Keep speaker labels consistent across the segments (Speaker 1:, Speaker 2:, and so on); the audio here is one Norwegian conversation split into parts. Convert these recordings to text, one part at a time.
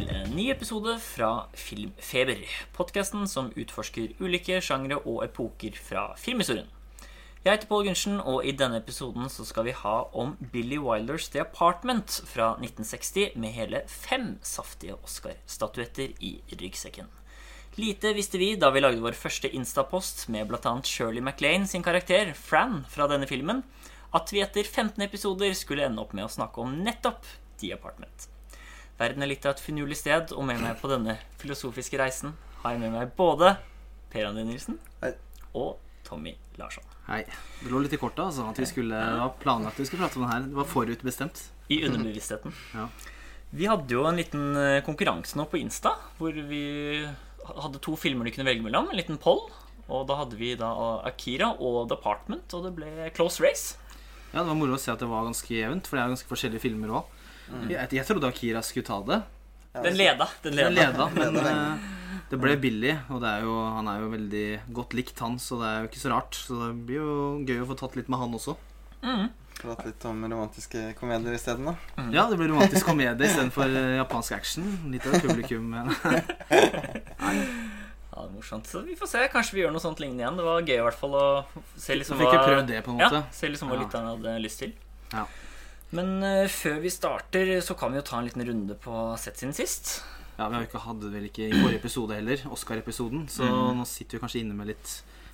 Speaker 1: til en ny episode fra Filmfeber. Podkasten som utforsker ulike sjangre og epoker fra filmhistorien. Jeg heter Pål Gundersen, og i denne episoden så skal vi ha om Billy Wilders The Apartment fra 1960 med hele fem saftige Oscar-statuetter i ryggsekken. Lite visste vi da vi lagde vår første Instapost med bl.a. Shirley MacLaine sin karakter, Fran, fra denne filmen, at vi etter 15 episoder skulle ende opp med å snakke om nettopp The Apartment. Verden er litt av et finurlig sted, og med meg på denne filosofiske reisen har jeg med meg både Per André Nilsen
Speaker 2: Hei.
Speaker 1: og Tommy Larsson.
Speaker 3: Hei. Det lå litt i kortet altså, at vi skulle, det var planlagt at vi skulle prate om det her. Det var forutbestemt.
Speaker 1: I underbevisstheten.
Speaker 3: Ja.
Speaker 1: Vi hadde jo en liten eh, konkurranse nå på Insta, hvor vi hadde to filmer du kunne velge mellom. En liten poll. Og da hadde vi da Akira og The Apartment, og det ble close race.
Speaker 3: Ja, Det var moro å se at det var ganske jevnt, for det er ganske forskjellige filmer òg. Jeg, jeg trodde Akira skulle ta det.
Speaker 1: Den leda. Den
Speaker 3: Den
Speaker 1: leda.
Speaker 3: leda, men uh, det ble billig. Og det er jo, han er jo veldig godt likt, han, så det er jo ikke så rart. Så det blir jo gøy å få tatt litt med han også.
Speaker 2: Prate litt om romantiske komedier isteden, da.
Speaker 3: Ja, det blir romantisk komedie istedenfor uh, japansk action. Litt av et publikum. Men
Speaker 1: Ja, det er morsomt. Så vi får se. Kanskje vi gjør noe sånt lignende igjen. Det var gøy i hvert fall å se liksom
Speaker 3: prøvd det.
Speaker 1: Ja, se liksom hva
Speaker 3: Ja.
Speaker 1: lytterne hadde lyst til.
Speaker 3: Ja.
Speaker 1: Men eh, før vi starter, så kan vi jo ta en liten runde på sett siden sist.
Speaker 3: ja, vi har ikke, hadde vel ikke i forrige episode heller, Oscar-episoden, så nå sitter vi kanskje inne med litt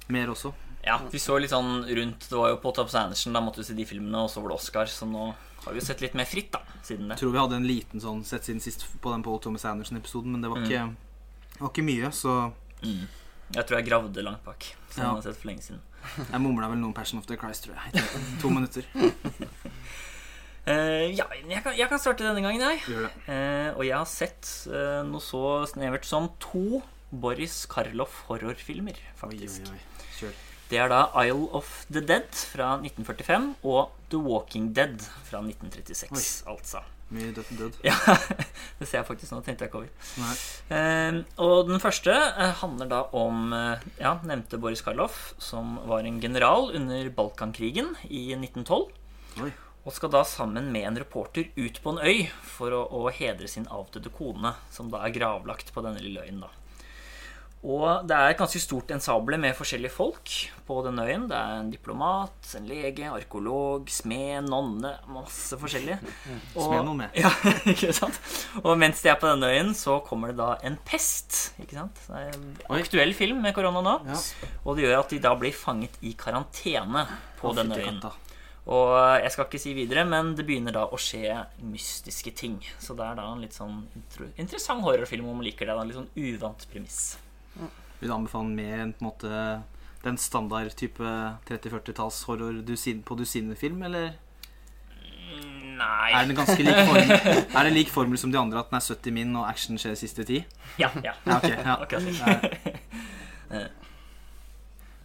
Speaker 3: mer også.
Speaker 1: Ja, vi så litt sånn rundt Det var jo på Tops Anderson, da måtte vi se de filmene, og så var det Oscar, så nå har vi jo sett litt mer fritt, da, siden det.
Speaker 3: Jeg tror vi hadde en liten sånn sett siden sist på den Paul Thomas Anderson-episoden, men det var ikke, var ikke mye, så
Speaker 1: Mm. Jeg tror jeg gravde langt bak. som
Speaker 3: Ja.
Speaker 1: jeg har sett for lenge siden.
Speaker 3: jeg mumla vel noen Passion of the Christ, tror jeg. To minutter.
Speaker 1: Eh, ja, jeg kan, jeg kan starte denne gangen, jeg. Eh, og jeg har sett uh, noe så snevert som to Boris Karloff horrorfilmer, faktisk.
Speaker 3: oi, oi. Kjør.
Speaker 1: Det er da Isle of the Dead fra 1945 og The Walking Dead fra 1936, altså.
Speaker 3: Mye dødt død.
Speaker 1: Ja, det ser jeg faktisk nå, tenkte jeg ikke over. Eh, og den første handler da om ja, nevnte Boris Karloff, som var en general under Balkankrigen i 1912.
Speaker 3: Oi.
Speaker 1: Og skal da sammen med en reporter ut på en øy for å, å hedre sin avdøde kone, som da er gravlagt på denne lille øyen. da. Og det er et ganske stort ensable med forskjellige folk på denne øyen. Det er en diplomat, en lege, arkeolog, smed, nonne, masse forskjellige. Og-
Speaker 3: Smed noe med.
Speaker 1: Ja, ikke sant? Og mens de er på denne øyen, så kommer det da en pest. Ikke sant? Det er en aktuell film med korona nå.
Speaker 3: Ja.
Speaker 1: Og det gjør at de da blir fanget i karantene på denne øyen.
Speaker 3: katta.
Speaker 1: Og jeg skal ikke si videre, men det begynner da å skje mystiske ting. Så det er da en litt sånn interessant horrorfilm om man liker det. Da. En litt sånn uvant premiss.
Speaker 3: Vil du anbefale mer enn på en måte den standard type 30-40-talls horror på dusinefilm, eller
Speaker 1: Mm, Nei
Speaker 3: er den ganske lik formel? Er det lik formel som de andre, at den er 70 min og action skjer siste ti?
Speaker 1: Ja, ja.
Speaker 3: Ja, ok. Ja.
Speaker 1: Akkurat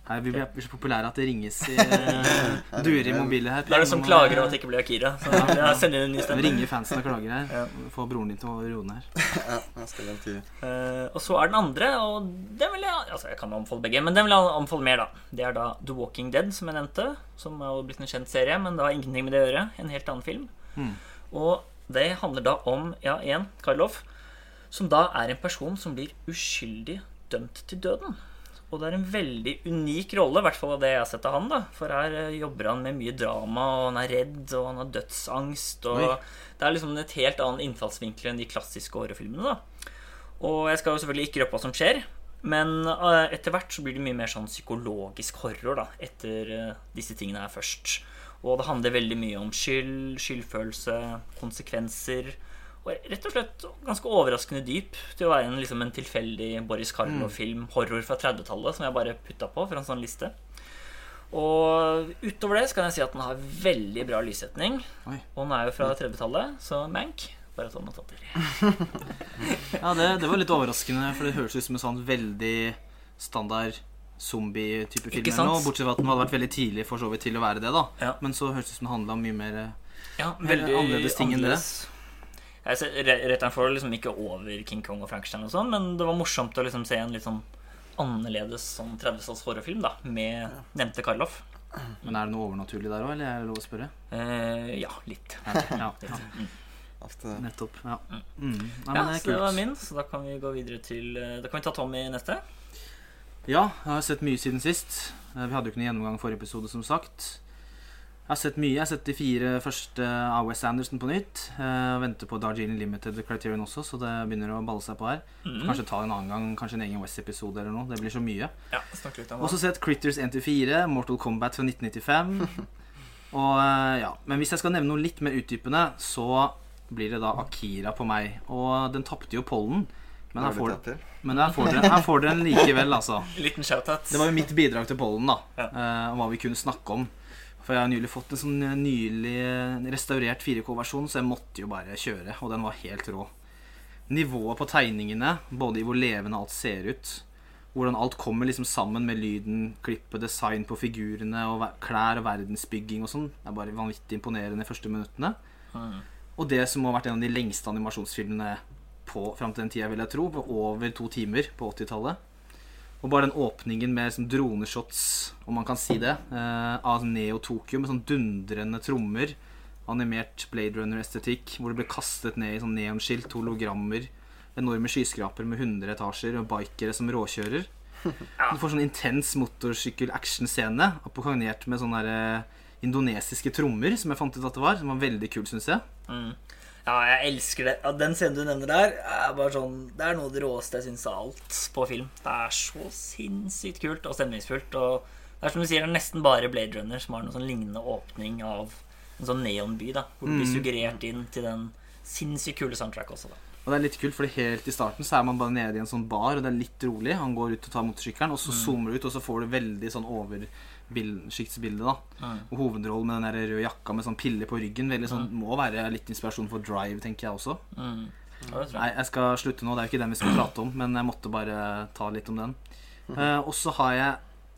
Speaker 3: Her, vi blir så populære at det ringes i uh, duer i mobiler her.
Speaker 1: Det er det som klager over at det ikke blir Akira. Så jeg sender inn en ny stemme.
Speaker 3: Ringer fansen og klager her.
Speaker 1: Ja.
Speaker 3: Få broren din til å roe ned her.
Speaker 1: Eh, og så er den andre, og den vil jeg Altså, jeg kan anbefale begge, men den vil jeg anbefale mer, da. Det er da The Walking Dead, som jeg nevnte. Som er jo blitt en kjent serie, men det har ingenting med det å gjøre. En helt annen film.
Speaker 3: Mm.
Speaker 1: Og det handler da om, ja, én, Karloff, som da er en person som blir uskyldig dømt til døden. Og det er en veldig unik rolle, i hvert fall av det jeg har sett av han. da For her eh, jobber han med mye drama, og han er redd, og han har dødsangst. Og
Speaker 3: Oi.
Speaker 1: Det er liksom et helt annen innfallsvinkel enn de klassiske horrorfilmene. da Og jeg skal jo selvfølgelig ikke røpe hva som skjer, men eh, etter hvert så blir det mye mer sånn psykologisk horror da etter eh, disse tingene her først. Og det handler veldig mye om skyld, skyldfølelse, konsekvenser. Og rett og slett ganske overraskende dyp til å være en, liksom en tilfeldig Boris Karloff-film, horror fra 30-tallet, som jeg bare putta på for en sånn liste. Og utover det så kan jeg si at den har veldig bra lyssetning.
Speaker 3: Oi.
Speaker 1: Og den er jo fra 30-tallet, så Mank bare ta notater.
Speaker 3: Ja, det, det var litt overraskende, for det høres ut som en sånn veldig standard zombie-type film.
Speaker 1: Ikke
Speaker 3: eller noe. Bortsett fra at den hadde vært veldig tidlig for så vidt til å være det. da
Speaker 1: Ja.
Speaker 3: Men så høres det ut som det handla om mye mer eh,
Speaker 1: Ja,
Speaker 3: Veldig annerledes ting enn det.
Speaker 1: Jeg ser, re- rett og slett liksom ikke over King Kong og Frankenstein, og sånn men det var morsomt å liksom se en litt sånn annerledes sånn 30-talls horrorfilm da med nevnte Karloff.
Speaker 3: Men er det noe overnaturlig der òg, eller er det lov å spørre?
Speaker 1: Eh, ja, litt.
Speaker 3: Ja, ja,
Speaker 1: litt.
Speaker 3: ja.
Speaker 1: Mm.
Speaker 2: ofte.
Speaker 3: Nettopp. Ja.
Speaker 1: Mm.
Speaker 3: Mm. Nei,
Speaker 1: Ja,
Speaker 3: men det
Speaker 1: så det var min, så da kan vi gå videre til eh, Da kan vi ta Tommy neste.
Speaker 3: Ja, jeg har sett mye siden sist. Eh, Vi hadde jo ikke noen gjennomgang forrige episode, som sagt. Jeg har sett mye. Jeg har sett de fire første av West Anderson på nytt. Jeg venter på Darjeeling Limited Criterion også, så det begynner å balle seg på her.
Speaker 1: Mm.
Speaker 3: Kanskje ta en annen gang, kanskje en egen West-episode eller noe. Det blir så mye.
Speaker 1: Ja, snakk litt om
Speaker 3: Også sett Critters 1-4, Mortal Kombat fra 1995. Og eh, ja, Men hvis jeg skal nevne noe litt mer utdypende, så blir det da Akira på meg. Og den tapte jo pollen, men her får,
Speaker 2: teater.
Speaker 3: men her får dere, her får dere den likevel, altså.
Speaker 1: Liten shout-out.
Speaker 3: Det var jo mitt bidrag til pollen, da.
Speaker 1: Ja.
Speaker 3: Uh, hva vi kunne snakke om. For jeg har nylig fått en sånn eh, nylig eh, restaurert 4K-versjon, så jeg måtte jo bare kjøre. Og den var helt rå. Nivået på tegningene, både i hvor levende alt ser ut, hvordan alt kommer liksom sammen med lyden, klippet, design på figurene, og klær og verdensbygging og sånn, er bare vanvittig imponerende de første minuttene.
Speaker 1: Mm.
Speaker 3: Og det som må ha vært en av de lengste animasjonsfilmene på, fram til den tida, vil jeg tro, på over to timer på 80-tallet. Og bare den åpningen med sånn droneshots, om man kan si det, eh, av Neo Tokyo med sånn dundrende trommer, animert Blade Runner-estetikk, hvor det ble kastet ned i sånn neonskilt, hologrammer, enorme skyskraper med 100 etasjer og bikere som råkjører. Du får sånn intens motorsykkel-action-scene, akkompagnert med sånne der, eh, indonesiske trommer, som jeg fant ut at det var, som var veldig kult, syns jeg.
Speaker 1: Mm. Ja, jeg elsker det. Ja, den scenen du nevner der, er bare sånn Det er noe av det råeste jeg syns av alt på film. Det er så sinnssykt kult og stemningsfullt. Og det er som du sier, det er nesten bare Blade Runner som har noen sånn lignende åpning av en sånn neonby, da. Hvor du blir
Speaker 3: Mm.
Speaker 1: suggerert inn til den sinnssykt kule soundtrack også, da.
Speaker 3: Og det er litt kult, fordi helt i starten så er man bare nede i en sånn bar, og det er litt rolig. Han går ut og tar motorsykkelen, og så zoomer du ut, og så får du veldig sånn oversiktsbilde, da.
Speaker 1: Mm.
Speaker 3: Og hovedrollen med den der røde jakka med sånn pille på ryggen veldig sånn, må være litt inspirasjon for Drive, tenker jeg også.
Speaker 1: Mm. Ja, det
Speaker 3: Nei,
Speaker 1: jeg.
Speaker 3: jeg skal slutte nå. Det er jo ikke den vi skal prate om, men jeg måtte bare ta litt om den. Eh, og så har jeg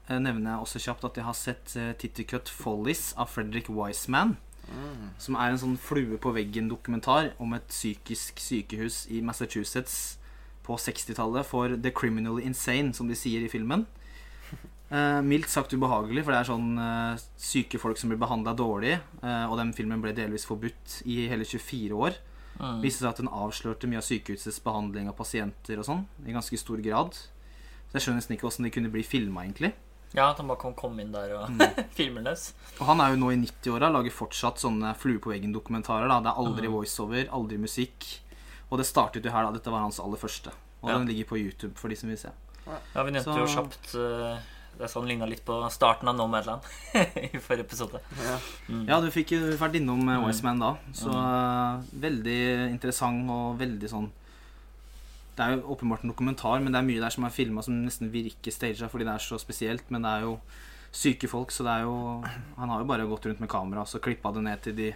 Speaker 3: eh, nevner jeg også kjapt at jeg har sett uh, Tittycut Follies av Fredrik Wiseman.
Speaker 2: Mm.
Speaker 3: Som er en sånn flue på veggen-dokumentar om et psykisk sykehus i Massachusetts på 60-tallet for The Criminally Insane, som de sier i filmen. Eh, mildt sagt ubehagelig, for det er sånn uh, syke folk som blir behandla dårlig. Uh, og den filmen ble delvis forbudt i hele 24 år.
Speaker 1: Mm.
Speaker 3: viste seg at den avslørte mye av sykehusets behandling av pasienter og sånn, i ganske stor grad. Så jeg skjønner nesten ikke åssen de kunne bli filma, egentlig.
Speaker 1: Ja, at han bare kan komme inn der og
Speaker 3: Mm.
Speaker 1: filme løs.
Speaker 3: Og han er jo nå i 90-åra, lager fortsatt sånne flue på veggen-dokumentarer. da Det er aldri
Speaker 1: mm.
Speaker 3: voiceover, aldri musikk. Og det startet jo her, da. Dette var hans aller første. Og
Speaker 1: Ja.
Speaker 3: den ligger på YouTube for de som vil se.
Speaker 1: Ja, vi nevnte
Speaker 3: Så-
Speaker 1: jo kjapt eh, Det er sånn ligna litt på starten av Nomadland i forrige episode.
Speaker 2: Ja.
Speaker 1: Mm.
Speaker 3: Ja, du fikk jo vært innom uh,
Speaker 1: Mm.
Speaker 3: Wiseman da. Så eh, veldig interessant og veldig sånn Det er jo åpenbart en dokumentar, men det er mye der som er filma som nesten virker staged fordi det er så spesielt. Men det er jo syke folk, så det er jo Han har jo bare gått rundt med kamera og så klippa det ned til de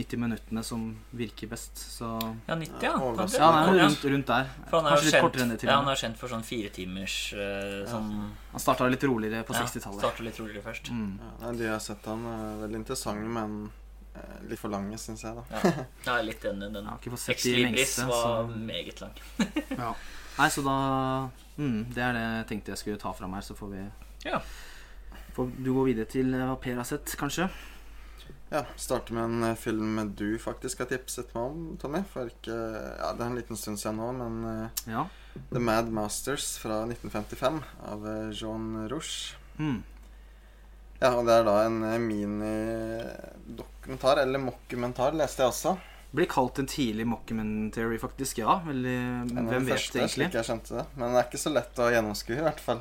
Speaker 3: 90 minuttene som virker best. Så
Speaker 1: Ja, 90, ja.
Speaker 2: Ja.
Speaker 3: Ja, han er rundt, rundt der.
Speaker 1: For han er
Speaker 3: Kanskje
Speaker 1: jo
Speaker 3: litt kortere enn det til
Speaker 1: ja,
Speaker 3: og
Speaker 1: han
Speaker 3: med.
Speaker 1: er kjent for sånn firetimers uh, sånn
Speaker 3: Han starta litt roligere på
Speaker 1: ja,
Speaker 3: 60-tallet.
Speaker 1: Starter litt roligere først.
Speaker 3: Mm.
Speaker 2: Ja, nei, de jeg har sett han er veldig interessante, men eh, litt for lange, syns jeg. da
Speaker 1: Ja. Jeg er litt enig i den.
Speaker 3: Jeg har ikke fått sett de
Speaker 1: Libris
Speaker 3: lengste.
Speaker 1: var
Speaker 3: Så.
Speaker 1: meget lang.
Speaker 3: Ja. Nei, så da mm, Det er det jeg tenkte jeg skulle ta fram her, så får vi
Speaker 1: Ja.
Speaker 3: Får du gå videre til hva Per har sett, kanskje?
Speaker 2: Ja, Starte med en eh, film du faktisk har tipset meg om, Tommy. For ikke Ja, det er en liten stund siden nå, men eh,
Speaker 3: Ja.
Speaker 2: The Mad Masters fra 1955 av eh, Jean Rouge.
Speaker 3: Mm.
Speaker 2: Ja, og det er da en minidokumentar, eller mockumentar, leste jeg også.
Speaker 3: Blir kalt en tidlig mockumentary, faktisk. Ja. Veldig, hvem vet
Speaker 2: første,
Speaker 3: egentlig?
Speaker 2: slik jeg skjønte det. Men det er ikke så lett å gjennomskue, i hvert fall.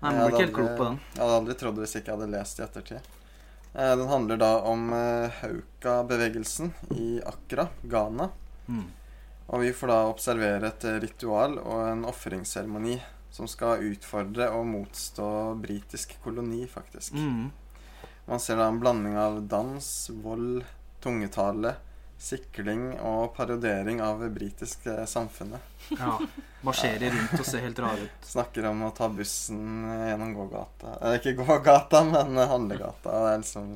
Speaker 3: Nei,
Speaker 2: Jeg
Speaker 3: Man blir ikke helt klok på den.
Speaker 2: Jeg hadde aldri trodd det hvis ikke jeg hadde lest i ettertid. Eh, Den handler da om eh, Hauka-bevegelsen i Accra, Ghana.
Speaker 3: Mm.
Speaker 2: Og vi får da observere et ritual og en ofringsseremoni som skal utfordre og motstå britisk koloni, faktisk.
Speaker 3: Mm.
Speaker 2: Man ser da en blanding av dans, vold, tungetale, sikling og parodiering av det britiske samfunnet.
Speaker 3: Ja. Marsjerer rundt og ser helt rare ut.
Speaker 2: Snakker om å ta bussen gjennom gågata. Eh, ikke gågata, men eh, handlegata. Liksom,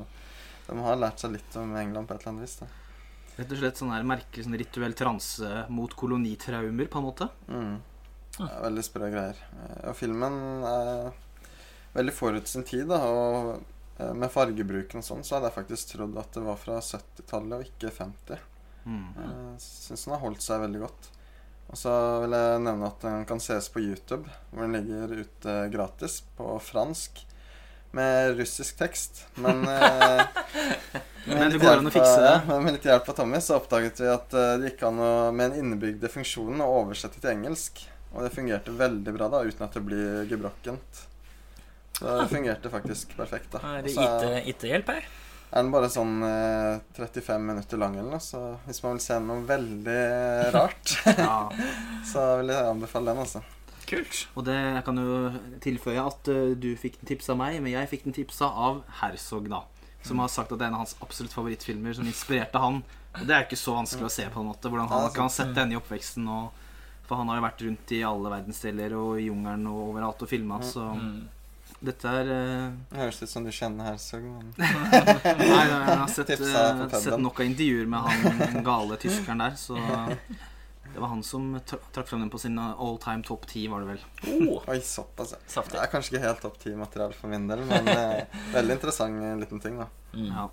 Speaker 2: de har lært seg litt om England på et eller annet vis. da.
Speaker 3: Rett og slett sånn her merkelig sånn rituell transe mot kolonitraumer, på en måte.
Speaker 2: Mm. Veldig sprø greier. Eh, Og filmen er veldig forut sin tid, da. Og eh, med fargebruken og sånn, så hadde jeg faktisk trodd at det var fra 70-tallet og ikke 50.
Speaker 3: Mm.
Speaker 2: Jeg syns den har holdt seg veldig godt. Og så vil jeg nevne at den kan ses på YouTube, hvor den ligger ute gratis på fransk med russisk tekst. Men, eh, med litt hjelp
Speaker 3: fikse
Speaker 2: av-
Speaker 3: det.
Speaker 2: ja, med litt hjelp av Tommy så oppdaget vi at eh, det gikk an å, med en innebygde funksjon å oversette til engelsk. Og det fungerte veldig bra da, uten at det blir gebrokkent. Så det fungerte faktisk perfekt. da.
Speaker 1: Er det IT IT-hjelp her?
Speaker 2: er den bare sånn eh, 35 minutter lang eller noe, så hvis man vil se noe veldig rart,
Speaker 3: Ja.
Speaker 2: så vil jeg anbefale den, altså.
Speaker 1: Kult.
Speaker 3: Og det jeg kan jo tilføye at uh, du fikk den tipsa av meg, men jeg fikk den tipsa av Herzog, da. Som har sagt at det er en av hans absolutt favorittfilmer som inspirerte han. Og det er ikke så vanskelig å se på en måte. Hvordan han kan sette henne i oppveksten. Og, for han har jo vært rundt i alle verdensdeler og i jungelen og overalt og filma, så
Speaker 1: Mm.
Speaker 3: Dette er uh...
Speaker 2: Det høres ut som du kjenner Herzog. Men...
Speaker 3: Nei, jeg har sett, eh,
Speaker 2: puben.
Speaker 3: sett nok av intervjuer med han gale tyskeren der, så det var han som trakk frem den på sin all time topp ti, var det vel.
Speaker 1: Oh,
Speaker 2: Oi, såpass.
Speaker 1: Altså.
Speaker 2: Det er kanskje ikke helt topp ti-materiale for min del, men eh, veldig interessant eh, liten ting, da.
Speaker 1: Mm.
Speaker 3: Ja.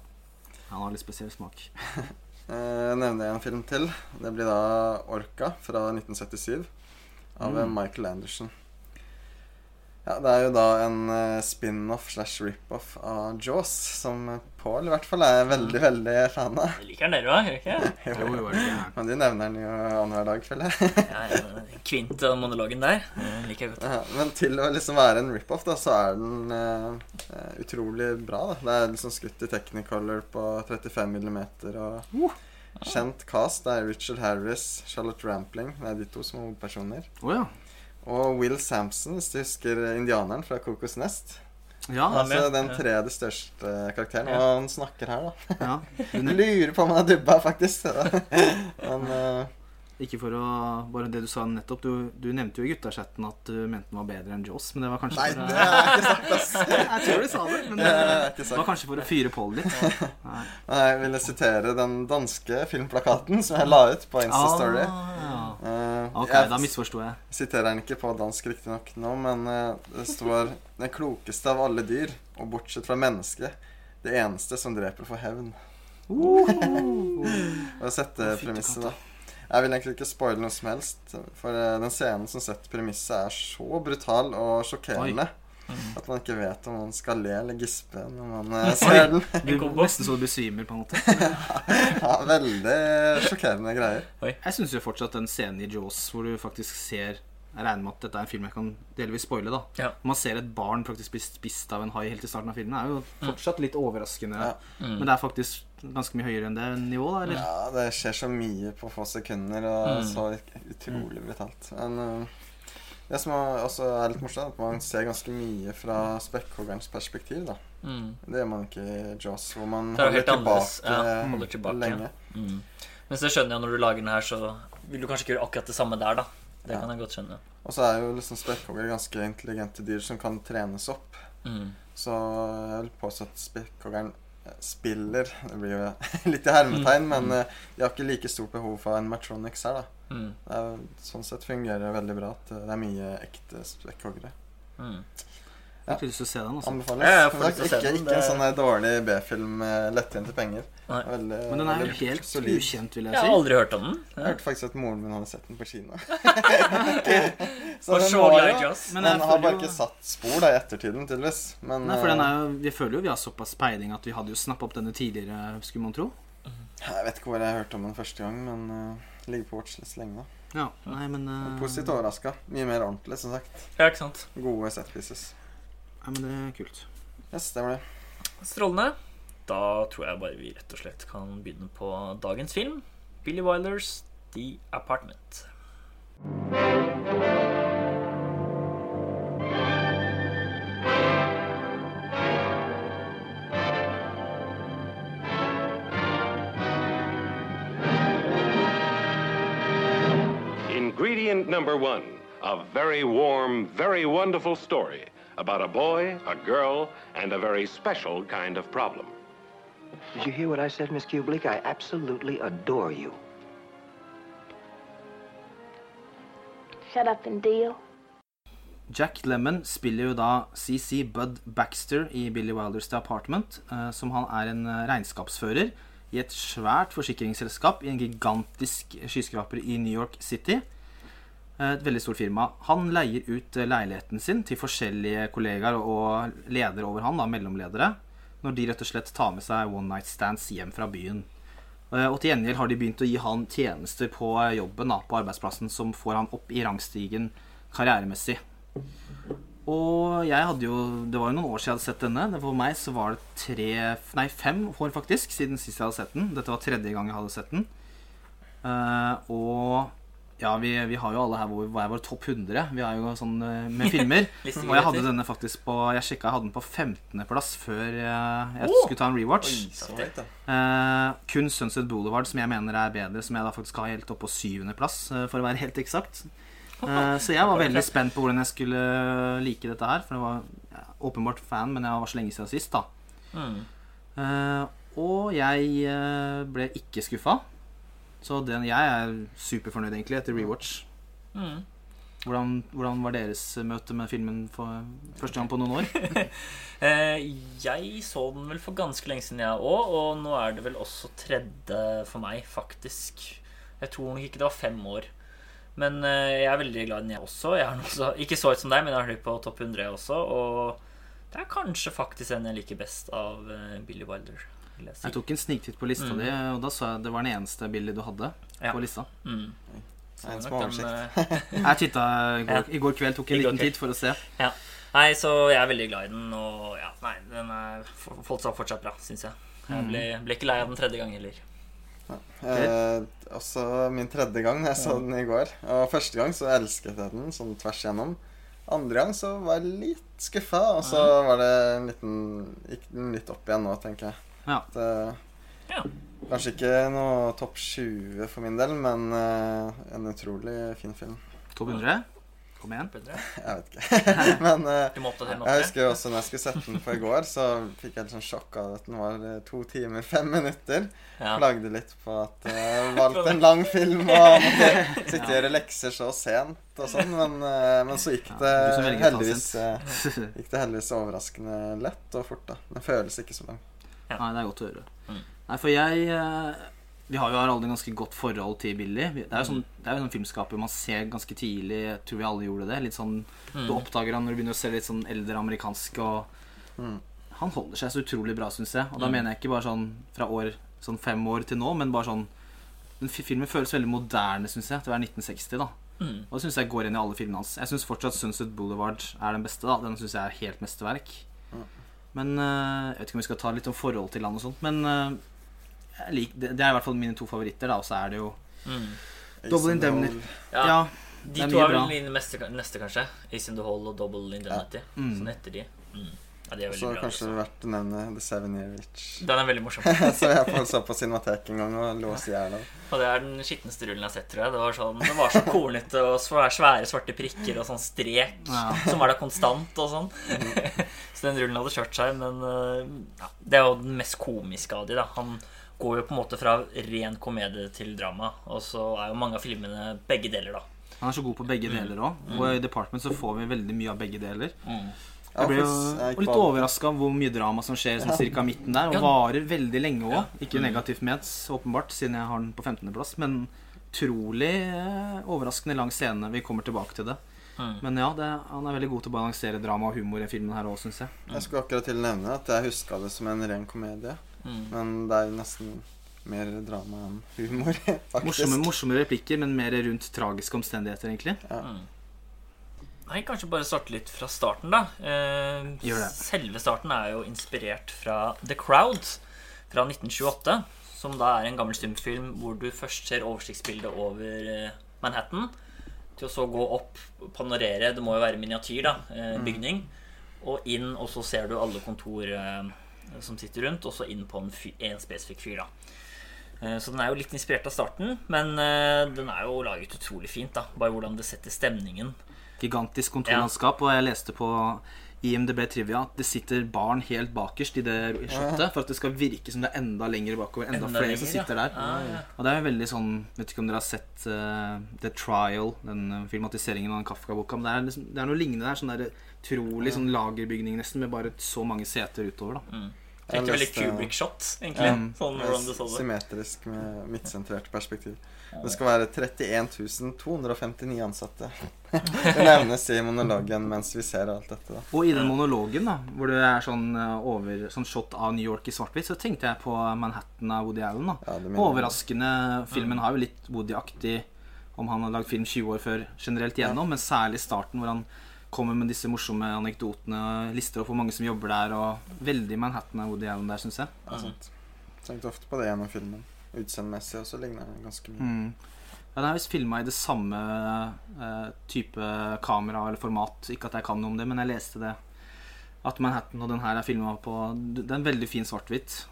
Speaker 3: Han har litt spesiell smak.
Speaker 2: Eh, nevner jeg en film til. Det blir da Orca fra 1977 av eh,
Speaker 3: Mm.
Speaker 2: Michael Anderson. Ja, Det er jo da en eh, spin-off slash rip-off av Jaws, som Paul i hvert fall er veldig, veldig fan av.
Speaker 1: Jeg liker den dere òg, gjør dere ikke?
Speaker 3: Jo, jo, jo, gærent.
Speaker 2: Men du nevner den jo annenhver dag, føler jeg.
Speaker 1: Ja, ja, Kvint og monologen der liker jeg godt.
Speaker 2: Ja, men til å liksom være en rip-off, da, så er den eh, eh, utrolig bra. da. Det er liksom skutt i Technicolor på 35 millimeter og kjent cast. Det er Richard Harris, Charlotte Rampling. Det er de to som er hovedpersoner.
Speaker 3: Oh, ja.
Speaker 2: Og Will Sampson, hvis du husker indianeren fra Kokos Nest.
Speaker 3: Ja,
Speaker 2: Altså den tredje største karakteren. Og han snakker her, da.
Speaker 3: ja.
Speaker 2: Jeg
Speaker 3: Du,
Speaker 2: lurer på om han er dubba, faktisk. Men uh...
Speaker 3: ikke for å Bare det du sa nettopp. Du, du nevnte jo i guttachatten at du mente den var bedre enn Jaws, men det var kanskje
Speaker 2: Nei,
Speaker 3: for
Speaker 2: det er ikke sagt, ass.
Speaker 3: Jeg tror du sa det, men
Speaker 2: Det
Speaker 3: det var kanskje for å fyre på det litt. Nei.
Speaker 2: Jeg ville sitere den danske filmplakaten som jeg la ut på Insta-story.
Speaker 3: Ah.
Speaker 2: Eh,
Speaker 3: Ok,
Speaker 2: jeg
Speaker 3: da misforsto jeg.
Speaker 2: siterer den ikke på dansk riktignok nå, men eh, det står 'Den klokeste av alle dyr, og bortsett fra mennesket, det eneste som dreper for hevn'. Og sette premisset, da. Jeg vil egentlig ikke spoile noe som helst, for eh, den scenen som setter premisset, er så brutal og sjokkerende at man ikke vet om man skal le eller gispe når man eh, ser den.
Speaker 3: Du,
Speaker 1: kombo.
Speaker 3: nesten så du besvimer, på en måte.
Speaker 2: Ja, veldig sjokkerende greier.
Speaker 3: Jeg syns jo fortsatt den scenen i Jaws hvor du faktisk ser Jeg regner med at dette er en film jeg kan delvis spoile. da
Speaker 1: Ja.
Speaker 3: Man ser et barn faktisk bli spist av en hai helt i starten av filmen, Det er jo fortsatt litt overraskende.
Speaker 2: Ja.
Speaker 1: Mm.
Speaker 3: Men det er faktisk ganske mye høyere enn det nivået, da? Eller?
Speaker 2: Ja, det skjer så mye på få sekunder, og
Speaker 1: Mm.
Speaker 2: så utrolig brutalt. Men eh, det som er- også er litt morsomt, er at man ser ganske mye fra spekkhoggerens perspektiv. da.
Speaker 1: Mm.
Speaker 2: Det gjør man ikke i Jaws, hvor man
Speaker 1: er
Speaker 2: holder tilbake,
Speaker 1: Ja, holder tilbake,
Speaker 2: lenge.
Speaker 1: Mm. Men så skjønner jeg når du lager den her, så vil du kanskje ikke gjøre akkurat det samme der, da. Det
Speaker 2: Ja.
Speaker 1: kan jeg godt skjønne.
Speaker 2: Og så er jo liksom spekkhogger ganske intelligente dyr som kan trenes opp.
Speaker 1: Mm.
Speaker 2: Så jeg vil påstå at spekkhoggeren spiller Det blir jo litt i hermetegn,
Speaker 1: Mm.
Speaker 2: men uh, de har ikke like stort behov for animatronics her, da.
Speaker 1: Mm.
Speaker 2: Er, sånn sett fungerer det veldig bra at eh, det er mye ekte spekkhoggere.
Speaker 1: Mm.
Speaker 3: Jeg har ikke lyst til å se den. Også.
Speaker 2: Anbefales.
Speaker 1: Ja,
Speaker 2: ikke,
Speaker 1: den.
Speaker 2: ikke en sånn dårlig B-film med lettjente penger. Veldig,
Speaker 3: Men den er jo helt
Speaker 2: solid.
Speaker 3: ukjent, vil
Speaker 1: Jeg
Speaker 3: jeg
Speaker 1: har aldri hørt om den.
Speaker 2: Jeg hørte faktisk at moren min hadde sett den på kino.
Speaker 1: så
Speaker 2: den
Speaker 1: så
Speaker 2: var.
Speaker 3: Men
Speaker 2: den har bare
Speaker 3: jo-
Speaker 2: ikke satt spor da, i ettertiden, tydeligvis. Men
Speaker 3: Nei, for den
Speaker 2: eh,
Speaker 3: er jo, Vi føler jo vi har såpass peiling at vi hadde jo snappa opp denne tidligere, skulle man tro.
Speaker 2: jeg vet ikke hvor jeg hørte om den første gang, men uh, ligger på watchlist lenge. da.
Speaker 3: Ja, nei, men Uh...
Speaker 2: Positivt overraska. Mye mer ordentlig, som sagt.
Speaker 1: Ja, ikke sant.
Speaker 2: Gode set pieces.
Speaker 3: Nei, men det er kult.
Speaker 2: Yes, det var det.
Speaker 1: Strålende. Da tror jeg bare vi rett og slett kan begynne på dagens film. Billy Wilders The Apartment.
Speaker 4: Ingredient number one a very warm, very wonderful story about a boy, a girl, and a very special kind of problem.
Speaker 5: Did you hear what I said, Miss Kublik? I absolutely adore you.
Speaker 6: Shut up and deal.
Speaker 3: Jack Lemmon spiller jo da CC Bud Baxter i Billy Wilders The Apartment, eh, som han er en eh, regnskapsfører i et svært forsikringsselskap i en gigantisk skyskraper i New York City. Et veldig stort firma. Han leier ut eh, leiligheten sin til forskjellige kollegaer og ledere over han, da, mellomledere, når de rett og slett tar med seg one night stands hjem fra byen. Eh, Og til gjengjeld har de begynt å gi han tjenester på eh, jobben, da, på arbeidsplassen, som får han opp i rangstigen karrieremessig. Og jeg hadde jo Det var jo noen år siden jeg hadde sett denne. For meg så var det tre Nei, fem år faktisk siden sist jeg hadde sett den. Dette var tredje gang jeg hadde sett den. Eh, og ja, vi, vi har jo alle her vår, hva er vår topp 100. Vi har jo sånn eh, med filmer. Og jeg hadde denne faktisk på Jeg sjekka jeg hadde den på 15.-plass før jeg, jeg
Speaker 1: Åh!
Speaker 3: skulle ta en rewatch.
Speaker 2: Da.
Speaker 3: Eh, kun Sunset Boulevard, som jeg mener er bedre, som jeg da faktisk har helt opp på syvendeplass, uh, for å være helt eksakt. Eh, så jeg var veldig spent på hvordan jeg skulle like dette her. For jeg var ja, åpenbart fan, men jeg var så lenge siden sist, da.
Speaker 1: Mm.
Speaker 3: Eh, og jeg eh, ble ikke skuffa. Så den, jeg er superfornøyd, egentlig, etter rewatch.
Speaker 1: Mm.
Speaker 3: Hvordan, hvordan var deres møte med filmen for første gang på noen år?
Speaker 1: Eh, jeg så den vel for ganske lenge siden, jeg òg. Og nå er det vel også tredje for meg, faktisk. Jeg tror nok ikke det var fem år. Men eh, jeg er veldig glad i den, jeg også. Jeg har også ikke så ut som deg, men jeg har hørt på topp 100 også. Og det er kanskje faktisk den jeg liker best av eh, Billy Wilder. Vil jeg si.
Speaker 3: Jeg tok en sniktitt på lista
Speaker 1: Mm.
Speaker 3: di, og da så jeg det var den eneste bildet du hadde
Speaker 1: Ja.
Speaker 3: på lista.
Speaker 1: Mm.
Speaker 2: En småoversikt.
Speaker 1: eh,
Speaker 3: Jeg titta i går,
Speaker 1: Ja.
Speaker 3: i går kveld, tok en liten
Speaker 1: tid
Speaker 3: titt for å se.
Speaker 1: Ja. Nei, så jeg er veldig glad i den, og ja, nei, den er Folk fortsatt, fortsatt bra, syns jeg. Jeg ble, ble ikke lei av den tredje gang heller.
Speaker 2: Eh, også min tredje gang jeg så den i går. Og første gang så elsket jeg den sånn tvers igjennom. Andre gang så var jeg litt skuffa, og så var det en liten Gikk den litt opp igjen nå, tenker jeg.
Speaker 3: Ja.
Speaker 2: At, eh,
Speaker 1: Ja.
Speaker 2: kanskje ikke noe topp 20 for min del, men uh, en utrolig fin film.
Speaker 3: 200? Kom igjen.
Speaker 1: Bedre.
Speaker 2: Jeg vet ikke. men
Speaker 1: oppdatere
Speaker 2: jeg husker jo også når jeg skulle sette den på i går, så fikk jeg litt sånn sjokk av at den var to timer, fem minutter.
Speaker 1: Ja.
Speaker 2: Klagde litt på at jeg valgte en lang film og måtte sitte og gjøre lekser så sent og sånn, men, men så gikk det heldigvis Gikk det heldigvis overraskende lett og fort, da. Den føles ikke så lang.
Speaker 3: Nei, det er godt å høre.
Speaker 1: Mm.
Speaker 3: Nei, for jeg eh, Vi har jo alle en ganske godt forhold til Billy. Det er jo sånn, det er jo sånn filmskaper man ser ganske tidlig. Jeg tror vi alle gjorde det. Litt sånn, Du oppdager han når du begynner å se litt sånn eldre amerikansk. Og
Speaker 2: Mm.
Speaker 3: Han holder seg så utrolig bra, syns jeg. Og da
Speaker 1: Mm.
Speaker 3: mener jeg ikke bare sånn fra år Sånn fem år til nå, men bare sånn den Filmen føles veldig moderne, syns jeg, til å være 1960. da
Speaker 1: Mm.
Speaker 3: Og det syns jeg går inn i alle filmene hans. Jeg syns fortsatt Sunset Boulevard er den beste. da Den syns jeg er helt mesterverk. Men eh, Jeg vet ikke om vi skal ta litt om forhold til han og sånt, men eh, jeg lik, det, det er i hvert fall mine to favoritter. da Og så er det jo
Speaker 1: Mm.
Speaker 3: Double Indemnity.
Speaker 1: Ja.
Speaker 3: Ja,
Speaker 1: De
Speaker 3: er
Speaker 1: to er vel mine neste, neste, kanskje. Ace in the Hole og Double Indemnity.
Speaker 3: Mm.
Speaker 1: Sånn etter de. Mm. Ja, de er veldig
Speaker 2: så
Speaker 1: bra.
Speaker 2: kanskje
Speaker 1: Også.
Speaker 2: verdt å nevne The Seven Year Witch.
Speaker 1: Den er veldig morsom.
Speaker 2: så jeg på- så på Cinemateket en gang og lå oss i hjel.
Speaker 1: Og det er den skitneste rullen jeg har sett, tror jeg. Det var, sånn, det var så kornete og svære, svarte prikker og sånn strek
Speaker 3: Ja.
Speaker 1: som var der konstant og sånn. så den rullen hadde kjørt seg, men øh, ja, det er jo den mest komiske av de, da. Han går jo på en måte fra ren komedie til drama, og så er jo mange av filmene begge deler, da.
Speaker 3: Han er så god på begge deler òg. Og i Department så får vi veldig mye av begge deler.
Speaker 2: Ja,
Speaker 3: Jeg ble jo og litt overraska over hvor mye drama som skjer sånn cirka midten der. Og varer veldig lenge òg. Ikke
Speaker 1: Mm.
Speaker 3: negativt ment, åpenbart, siden jeg har den på 15.-plass. Men utrolig eh, overraskende lang scene. Vi kommer tilbake til det.
Speaker 1: Mm.
Speaker 3: Men ja, det, han er veldig god til å balansere drama og humor i filmen her òg, syns jeg.
Speaker 2: Jeg skulle akkurat til å nevne at jeg huska det som en ren komedie.
Speaker 1: Mm.
Speaker 2: Men det er jo nesten mer drama enn humor, faktisk.
Speaker 3: Morsomme, morsomme replikker, men mer rundt tragiske omstendigheter, egentlig.
Speaker 1: Nei, kanskje bare starte litt fra starten, da. Eh. Selve starten er jo inspirert fra The Crowd fra 1928. Som da er en gammel stumfilm hvor du først ser oversiktsbildet over eh, Manhattan. Til å så gå opp, panorere, det må jo være miniatyr, da, eh, bygning. Og inn, og så ser du alle kontor eh, som sitter rundt, og så inn på en, fyr, en spesifikk fyr, da. Eh, Så den er jo litt inspirert av starten, men eh, den er jo laget utrolig fint. da Bare hvordan det setter stemningen.
Speaker 3: Gigantisk kontorlandskap. Og jeg leste på IMDb Trivia at det sitter barn helt bakerst i det shotet for at det skal virke som det er enda lenger bakover. Enda,
Speaker 1: Enda
Speaker 3: flere
Speaker 1: lenger,
Speaker 3: som sitter
Speaker 1: ja.
Speaker 3: der.
Speaker 1: Ah, ja.
Speaker 3: Og det er jo veldig sånn Vet ikke om dere har sett uh, The Trial, den eh, filmatiseringen av den Kafka-boka. Men det er, liksom, det er noe lignende der. Sånn der utrolig sånn lagerbygning nesten, med bare så mange seter utover. da
Speaker 2: Jeg
Speaker 1: Tenkte veldig Kubrick-shot, egentlig.
Speaker 3: Ja,
Speaker 1: Sånn hvordan du så det.
Speaker 2: Symmetrisk med midtsentrert perspektiv. Det skal være 31 259 ansatte. Det nevnes i monologen mens vi ser alt dette. da.
Speaker 3: Og i den monologen, da, hvor det er sånn, eh, over, sånn shot av New York i svart-hvitt, så tenkte jeg på Manhattan av Woody Allen. da.
Speaker 2: Ja,
Speaker 3: Overraskende. Filmen har jo litt Woody-aktig om han har lagd film 20 år før generelt igjennom, men særlig starten hvor han kommer med disse morsomme anekdotene og lister opp hvor mange som jobber der, og veldig Manhattan av Woody Allen der, syns jeg.
Speaker 2: Ja, sant. Tenkte ofte på det gjennom filmen. Utseendemessig også ligner den ganske mye.
Speaker 3: Mm. Ja, den er visst filma i det samme eh, type kamera eller format. Ikke at jeg kan noe om det, men jeg leste det. At Manhattan og den her er filma på Det er en veldig fin svart-hvitt.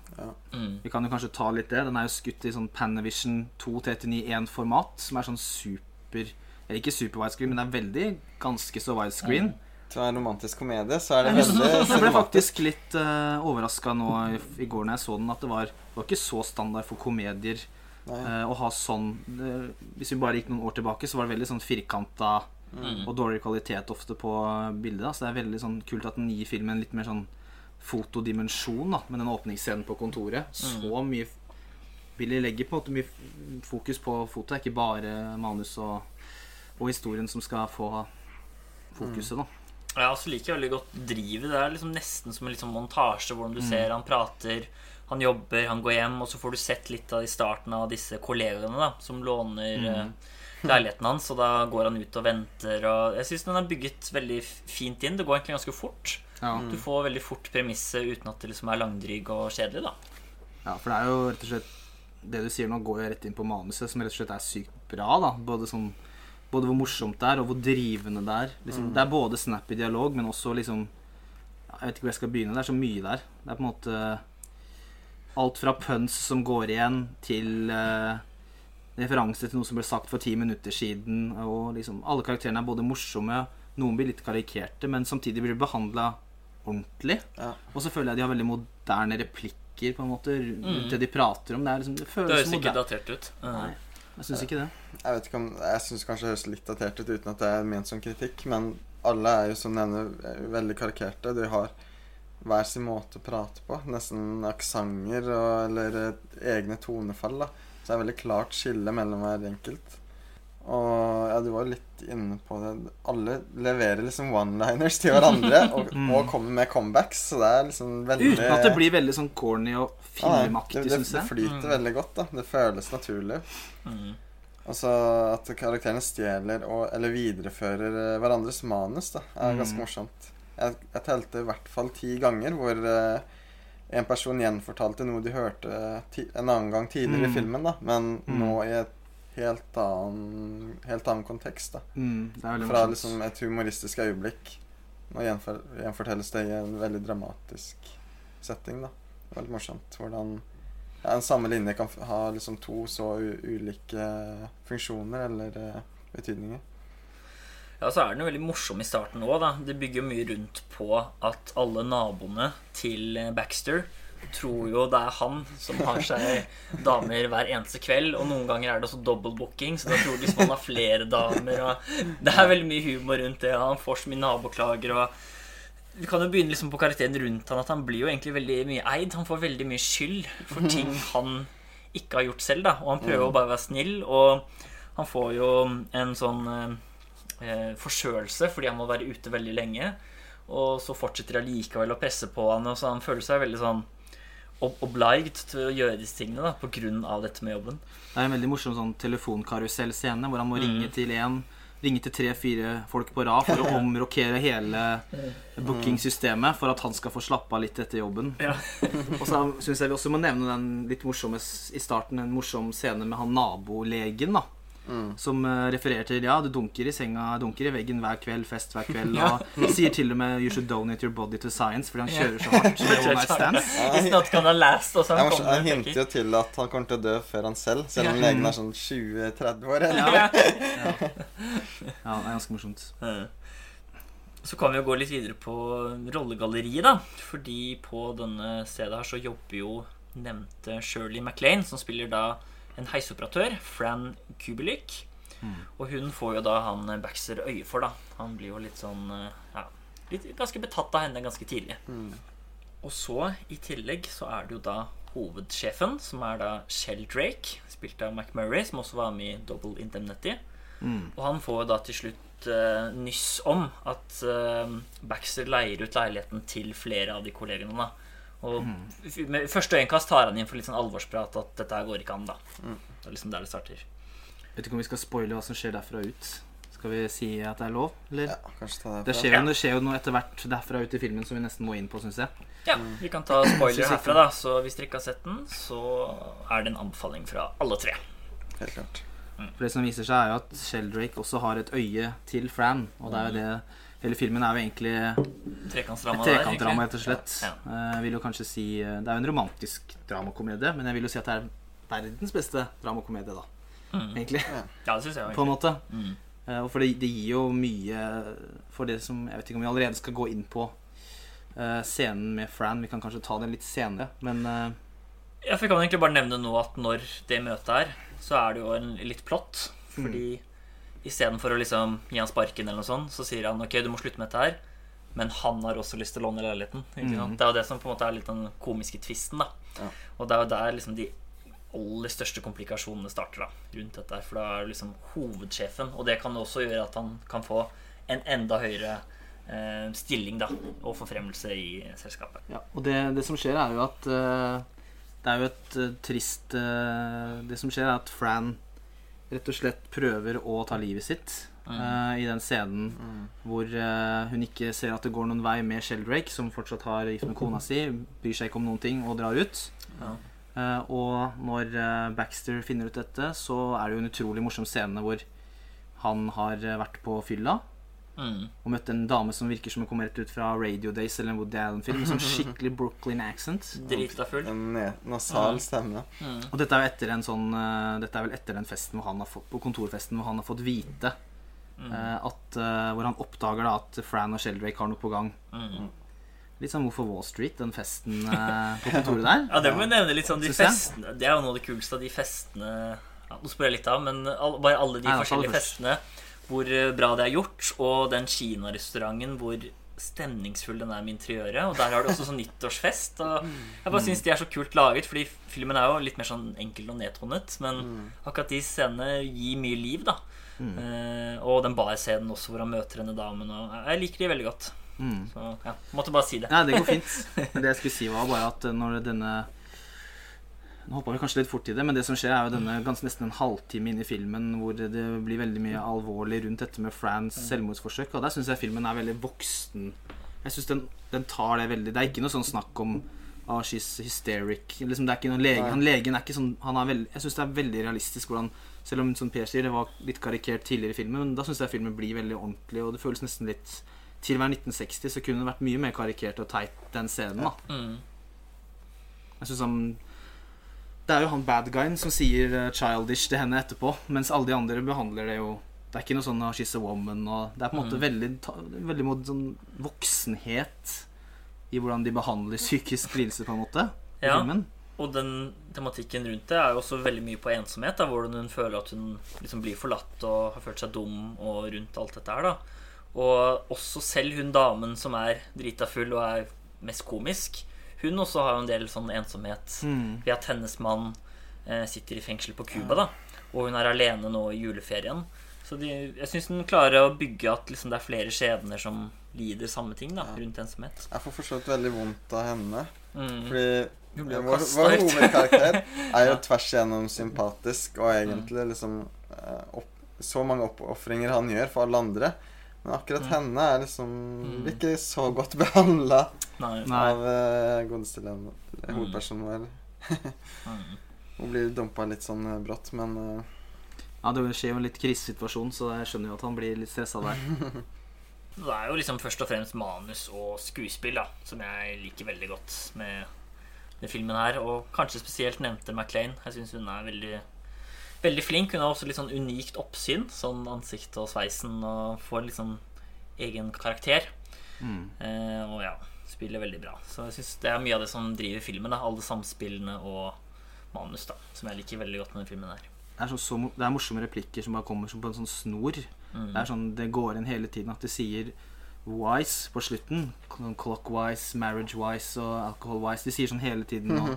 Speaker 1: Mm.
Speaker 3: Vi kan jo kanskje ta litt det. Den er jo skutt i sånn Panavision 239-1-format, som er sånn super Eller ikke super widescreen, men det er veldig ganske så widescreen.
Speaker 2: Til å være romantisk komedie, så er det veldig
Speaker 3: Jeg
Speaker 2: ble
Speaker 3: faktisk litt uh, overraska nå i, i går når jeg så den, at det var, det var ikke så standard for komedier eh, å ha sånn uh, Hvis vi bare gikk noen år tilbake, så var det veldig sånn firkanta og dårlig kvalitet ofte på bildet. da. Så det er veldig sånn kult at den gir filmen litt mer sånn fotodimensjon, da, med den åpningsscenen på kontoret. Så mye Billy legger på en måte mye fokus på foto, ikke bare manus og, og historien som skal få fokuset, da.
Speaker 1: Ja, så liker jeg veldig godt drivet. Det er liksom nesten som en liksom montasje, hvordan du ser han prater, han jobber, han går hjem, og så får du sett litt av i starten av disse kollegaene da, som låner mm. leiligheten hans, og da går han ut og venter. Og jeg syns den er bygget veldig fint inn. Det går egentlig ganske fort.
Speaker 3: Ja.
Speaker 1: Du får veldig fort premisset uten at det liksom er langdryg og kjedelig, da.
Speaker 3: Ja, for det er jo rett og slett Det du sier nå, går jo rett inn på manuset, som rett og slett er sykt bra. da Både, sånn, både hvor morsomt det er, og hvor drivende det er. Liksom, Det er både snappy dialog, men også liksom Jeg vet ikke hvor jeg skal begynne. Det er så mye der. Det er på en måte alt fra puns som går igjen, til uh, referanse til noe som ble sagt for ti minutter siden. Og liksom Alle karakterene er både morsomme, noen blir litt karikerte, men samtidig blir de behandla ordentlig.
Speaker 2: Ja.
Speaker 3: Og så føler jeg de har veldig moderne replikker på en måte rundt det de prater om. Det, er liksom, det
Speaker 1: Det
Speaker 3: føles
Speaker 1: høres ikke datert ut.
Speaker 3: Nei, jeg syns ikke det.
Speaker 2: Jeg vet ikke om Jeg syns kanskje det høres litt datert ut uten at det er ment som kritikk, men alle er jo som nevner er veldig karikerte. De har hver sin måte å prate på. Nesten aksenter eller eh, egne tonefall. da Så det er veldig klart skille mellom hver enkelt. Og ja, du var litt inne på det. Alle leverer liksom one-liners til hverandre og, og kommer med comebacks, så det er liksom veldig
Speaker 3: Uten at det blir veldig sånn corny og filmaktig, syns
Speaker 2: det
Speaker 3: flyter
Speaker 2: flyter veldig godt, da. Det føles naturlig.
Speaker 1: Mm.
Speaker 2: Altså at karakterene stjeler og, eller viderefører eh, hverandres manus, da, er
Speaker 3: Mm.
Speaker 2: ganske morsomt. Jeg, jeg telte i hvert fall ti ganger hvor eh, en person gjenfortalte noe de hørte ti, en annen gang tidligere
Speaker 3: Mm.
Speaker 2: i filmen, da, men
Speaker 3: Mm.
Speaker 2: nå i et helt annen, helt annen kontekst. da.
Speaker 3: Mm, det er veldig
Speaker 2: Fra liksom et humoristisk øyeblikk. Nå gjenfor, gjenfortelles det i en veldig dramatisk setting, da. Veldig morsomt. Hvordan ja, en samme linje kan ha liksom to så u ulike funksjoner eller uh, betydninger.
Speaker 1: Ja, så er den jo veldig morsom i starten òg, da. Det bygger mye rundt på at alle naboene til eh, Baxter tror jo det er han som har seg damer hver eneste kveld. Og noen ganger er det også dobbeltbooking, så da tror liksom han har flere damer. Og det er veldig mye humor rundt det. Han får så mye naboklager. og Vi kan jo begynne liksom på karakteren rundt han, at han blir jo egentlig veldig mye eid. Han får veldig mye skyld for ting han ikke har gjort selv, da. Og han prøver jo bare å være snill, og han får jo en sånn eh, eh, forkjølelse fordi han må være ute veldig lenge. Og så fortsetter de allikevel å presse på han, og så han føler seg veldig sånn obliged til å gjøre disse tingene da, av dette med jobben.
Speaker 3: Det er en veldig morsom sånn telefonkarusellscene hvor han må ringe til én Ringe til tre-fire folk på rad for å omrokere hele bookingsystemet for at han skal få slappe av litt etter jobben. Og så syns jeg vi også må nevne den litt morsomme i starten En morsom scene med han nabolegen, da. Som eh, refererer til Ja, du dunker i senga, dunker i veggen hver kveld, fest hver kveld. Og sier til og med 'You should donate your body to science' fordi han kjører så hardt.
Speaker 1: It's not gonna last, og så han kommer
Speaker 2: han hinter jo til at han kommer til å dø før han selv, selv om legen er sånn 20-30 år. Eller?
Speaker 3: Ja, det er ganske morsomt.
Speaker 1: Så kan vi jo gå litt videre på rollegalleriet, da. Fordi på denne stedet her så jobber jo nevnte Shirley MacLaine, som spiller da en heisoperatør, Fran Kubelik. Og hun får jo da han Baxter øye for, da. Han blir jo litt sånn eh, ja, litt, ganske betatt av henne ganske tidlig. Og så, i tillegg, så er det jo da hovedsjefen, som er da Shell Drake, spilt av McMurray, som også var med i Double Indemnity. Og han får jo da til slutt eh, nyss om at eh, Baxter leier ut leiligheten til flere av de kollegene. da Og f- med første øyekast tar han inn for litt sånn alvorsprat at dette her går ikke an. da Det er liksom der det starter.
Speaker 3: Vet ikke om vi skal spoile hva som skjer derfra ut. Skal vi si at det er lov, eller?
Speaker 2: Ja, kanskje ta det
Speaker 3: Det skjer, jo, det skjer jo noe etter hvert derfra ut i filmen som vi nesten må inn på, syns jeg.
Speaker 1: Ja, vi kan ta spoiler herfra, da. Så hvis dere ikke har sett den, så er det en anbefaling fra alle tre.
Speaker 2: Helt klart.
Speaker 3: For det som viser seg, er jo at Sheldrake også har et øye til Fran. Og det er jo det Hele filmen er jo egentlig
Speaker 1: Trekantdrama et
Speaker 3: trekantdrama, rett og slett.
Speaker 1: Ja.
Speaker 3: Eh, Jeg vil jo kanskje si eh, Det er jo en romantisk dramakomedie, men jeg vil jo si at det er verdens beste dramakomedie, da. Egentlig.
Speaker 1: Ja, det syns jeg.
Speaker 3: På en måte.
Speaker 1: Mm.
Speaker 3: Eh, Og for det, det gir jo mye for det som Jeg vet ikke om vi allerede skal gå inn på eh, scenen med Fran. Vi kan kanskje ta den litt senere, men eh,
Speaker 1: Ja, for Jeg kan egentlig bare nevne nå at når det møtet er, så er det jo en litt plott. Fordi istedenfor å liksom gi han sparken, eller noe sånt, så sier han ok, du må slutte med dette her. Men han har også lyst til å låne leiligheten. Mm. Det er jo det som på en måte er litt den komiske tvisten. da
Speaker 2: Ja.
Speaker 1: Og det er jo der liksom de aller største komplikasjonene starter da rundt dette. her, For da er det liksom hovedsjefen, og det kan også gjøre at han kan få en enda høyere eh, stilling da og forfremmelse i selskapet.
Speaker 3: Ja, og det, det som skjer er jo at eh, Det er jo et eh, trist eh, Det som skjer er at Fran rett og slett prøver å ta livet sitt eh, i den scenen hvor uh, hun ikke ser at det går noen vei med Sheldrake, som fortsatt har gift med kona si, bryr seg ikke om noen ting og drar ut.
Speaker 1: Ja.
Speaker 3: Uh, og når Baxter finner ut dette, så er det jo en utrolig morsom scene hvor han har vært på fylla
Speaker 1: Mm.
Speaker 3: og møtte en dame som virker som hun kommer rett ut fra Radio Days eller en Woody Allen-film. Med sånn skikkelig Brooklyn accent.
Speaker 1: Drita full.
Speaker 2: En nasal stemme.
Speaker 3: Og dette er jo etter en sånn eh, Dette er vel etter den festen hvor han har fått På kontorfesten hvor han har fått vite mm. at eh, Hvor han oppdager da at Fran og Sheldrake har noe på gang.
Speaker 1: Mm.
Speaker 3: Litt sånn Hvorfor Wall Street, den festen eh, på kontoret der.
Speaker 1: Ja, det må vi nevne litt sånn de festene Det er jo noe av det kuleste av de festene ja, Nå spør jeg litt av, men all, bare alle de
Speaker 3: tar
Speaker 1: forskjellige
Speaker 3: først.
Speaker 1: festene hvor eh, bra det er gjort, og den kinarestauranten hvor stemningsfull den er med interiøret. Og der har du også sånn nyttårsfest. Og jeg bare syns de er så kult laget, fordi filmen er jo litt mer sånn enkel og nedtonet. Men akkurat de scenene gir mye liv, da. Eh, og den barscenen også, hvor han møter denne damen. Og jeg liker de veldig godt.
Speaker 3: Mm.
Speaker 1: Så ja, måtte bare si det.
Speaker 3: Nei, det går fint. Det jeg skulle si, var bare at når denne Nå hoppa vi kanskje litt fort i det, men det som skjer, er jo denne ganske nesten en halvtime inn i filmen hvor det blir veldig mye alvorlig rundt dette med Frans selvmordsforsøk. Og der syns jeg filmen er veldig voksen. Jeg synes den, den tar det veldig Det er ikke noe sånn snakk om Ah, she's hysteric. Liksom, det er ikke noen lege, han, legen er ikke sånn han er veld, Jeg syns det er veldig realistisk hvordan Selv om som Per sier, det var litt karikert tidligere i filmen, men da syns jeg filmen blir veldig ordentlig, og det føles nesten litt Til å være 1960 så kunne det vært mye mer karikert og teit, den scenen, da.
Speaker 1: Mm.
Speaker 3: Jeg synes han Det er jo han bad guyen som sier eh, 'childish' til henne etterpå, mens alle de andre behandler det jo Det er ikke noe sånn oh, 'she's a woman' og Det er på en måte veldig, veldig mot sånn voksenhet i hvordan de behandler psykisk lidelse, på en måte. i
Speaker 1: Ja.
Speaker 3: filmen.
Speaker 1: Og den tematikken rundt det er jo også veldig mye på ensomhet. Da, hvordan hun føler at hun liksom blir forlatt og har følt seg dum og rundt alt dette her. da Og også selv hun damen som er drita full og er mest komisk, hun også har jo en del sånn ensomhet ved at hennes mann eh, sitter i fengsel på Cuba, da. Og hun er alene nå i juleferien. Så de, jeg syns den klarer å bygge at liksom, det er flere skjebner som lider samme ting da rundt ensomhet.
Speaker 2: Jeg får forstått veldig vondt av henne.
Speaker 1: Mm.
Speaker 2: Fordi vår, vår hovedkarakter er jo tvers igjennom sympatisk og egentlig liksom eh, opp, Så mange oppofringer han gjør for alle andre. Men akkurat henne er liksom ikke så godt behandla av uh, godeste hovedpersonen vår.
Speaker 1: Mm.
Speaker 2: Hun blir dumpa litt sånn eh, brått, men uh,
Speaker 3: Ja, det skjer jo en litt krisesituasjon, så jeg skjønner jo at han blir litt stressa der.
Speaker 1: Det er jo liksom først og fremst manus og skuespill da, som jeg liker veldig godt med, den filmen her. Og kanskje spesielt nevnte McLean. Jeg syns hun er veldig, veldig flink. Hun har også litt sånn unikt oppsyn. Sånn ansiktet og sveisen og får litt sånn egen karakter. Eh, og ja, spiller veldig bra. Så jeg syns det er mye av det som driver filmen. da Alle samspillene og manus, da som jeg liker veldig godt med den filmen her.
Speaker 3: Det er, så, så, det er morsomme replikker som bare kommer som på en sånn snor. Det er sånn, det går inn hele tiden at de sier wise på slutten. Sånn Clockwise, marriage-wise og alcohol-wise. De sier sånn hele tiden. Og,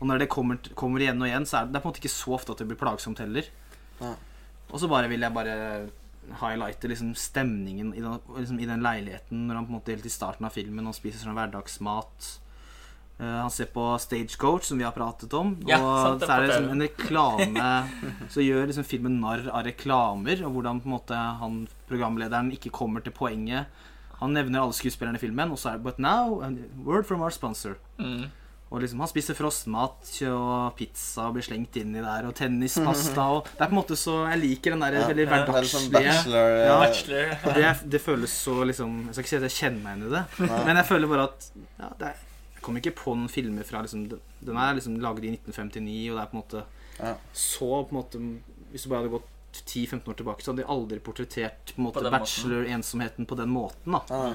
Speaker 3: og når det kommer, kommer igjen og igjen, så er det, det er på en måte ikke så ofte at det blir plagsomt heller.
Speaker 2: Ja.
Speaker 3: Og så bare vil jeg bare highlighte liksom stemningen i den, liksom i den leiligheten når han på en måte helt i starten av filmen og spiser sånn hverdagsmat. Uh, han ser på Stagecoach, som vi har pratet om.
Speaker 1: Ja,
Speaker 3: og
Speaker 1: sant,
Speaker 3: så er det liksom en reklame Så gjør liksom filmen narr av reklamer, og hvordan på en måte han programlederen ikke kommer til poenget. Han nevner alle skuespillerne i filmen, og så er det But now, a word from our sponsor.
Speaker 1: Mm.
Speaker 3: Og liksom Han spiser frostmat og pizza og blir slengt inn i der, og tennispasta og Det er på en måte så Jeg liker den der
Speaker 2: Ja,
Speaker 3: veldig
Speaker 2: sånn
Speaker 3: hverdagslige
Speaker 2: bachelor eh,
Speaker 3: Ja.
Speaker 1: Bachelor.
Speaker 3: ja. det, det føles så liksom Jeg skal ikke si at jeg kjenner meg igjen i det, men jeg føler bare at ja, det er, Jeg kommer ikke på noen filmer fra liksom Den er liksom laget i 1959, og det er på en måte
Speaker 2: Ja.
Speaker 3: så på en måte Hvis du bare hadde gått 10-15 år tilbake, så hadde de aldri portrettert på en måte
Speaker 1: På
Speaker 3: bachelor-ensomheten på den måten. da
Speaker 2: Ja.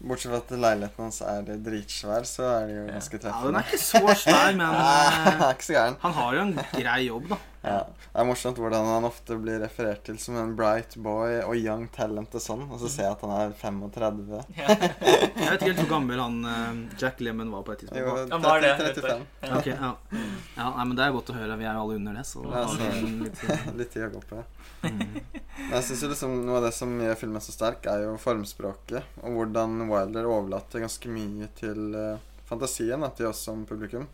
Speaker 2: Bortsett fra at leiligheten hans er dritsvær, så er det jo ganske
Speaker 3: Ja, Den er ikke så svær, men eh, han har jo en grei jobb, da.
Speaker 2: Ja. Det er morsomt hvordan han ofte blir referert til som en bright boy og young talent og sånn, og så ser jeg at han er 35.
Speaker 3: Jeg vet ikke helt hvor gammel han eh, Jack Lemmon var på et tidspunkt.
Speaker 2: Jo,
Speaker 1: Han var det,
Speaker 2: 35.
Speaker 1: Ja.
Speaker 3: Ok, ja. ja, nei, men Det er godt å høre. Vi er jo alle under det. Så
Speaker 2: Ja,
Speaker 3: altså, litt-
Speaker 2: tid å gå på. Men Jeg synes jo liksom Noe av det som gjør filmen så sterk, er jo formspråket. Og hvordan Wilder overlater ganske mye til eh, fantasien da, til oss som publikum.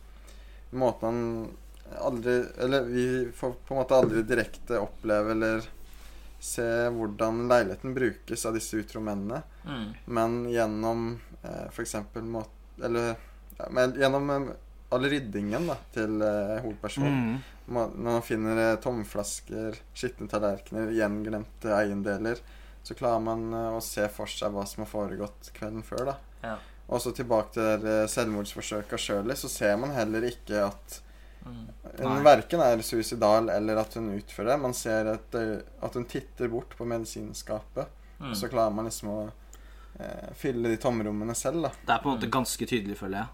Speaker 2: Måten han aldri Eller vi får på en måte aldri direkte oppleve eller se hvordan leiligheten brukes av disse utro mennene.
Speaker 1: Mm.
Speaker 2: Men gjennom eh, f.eks. Eller ja, men gjennom eh, all ryddingen da, til eh, hovedpersonen.
Speaker 3: Mm.
Speaker 2: Når man finner eh, tomflasker, skitne tallerkener, gjenglemte eiendeler, så klarer man eh, å se for seg hva som har foregått kvelden før. da.
Speaker 1: Ja.
Speaker 2: Og så tilbake til eh, selvmordsforsøket av Shirley, så ser man heller ikke at
Speaker 1: Mm.
Speaker 2: hun
Speaker 3: Nei.
Speaker 2: verken er suicidal eller at hun utfører det. Man ser at, eh, at hun titter bort på medisinskapet,
Speaker 1: Mm.
Speaker 2: og så klarer man liksom å eh, fylle de tomrommene selv, da.
Speaker 3: Det er på en måte ganske tydelig, føler jeg.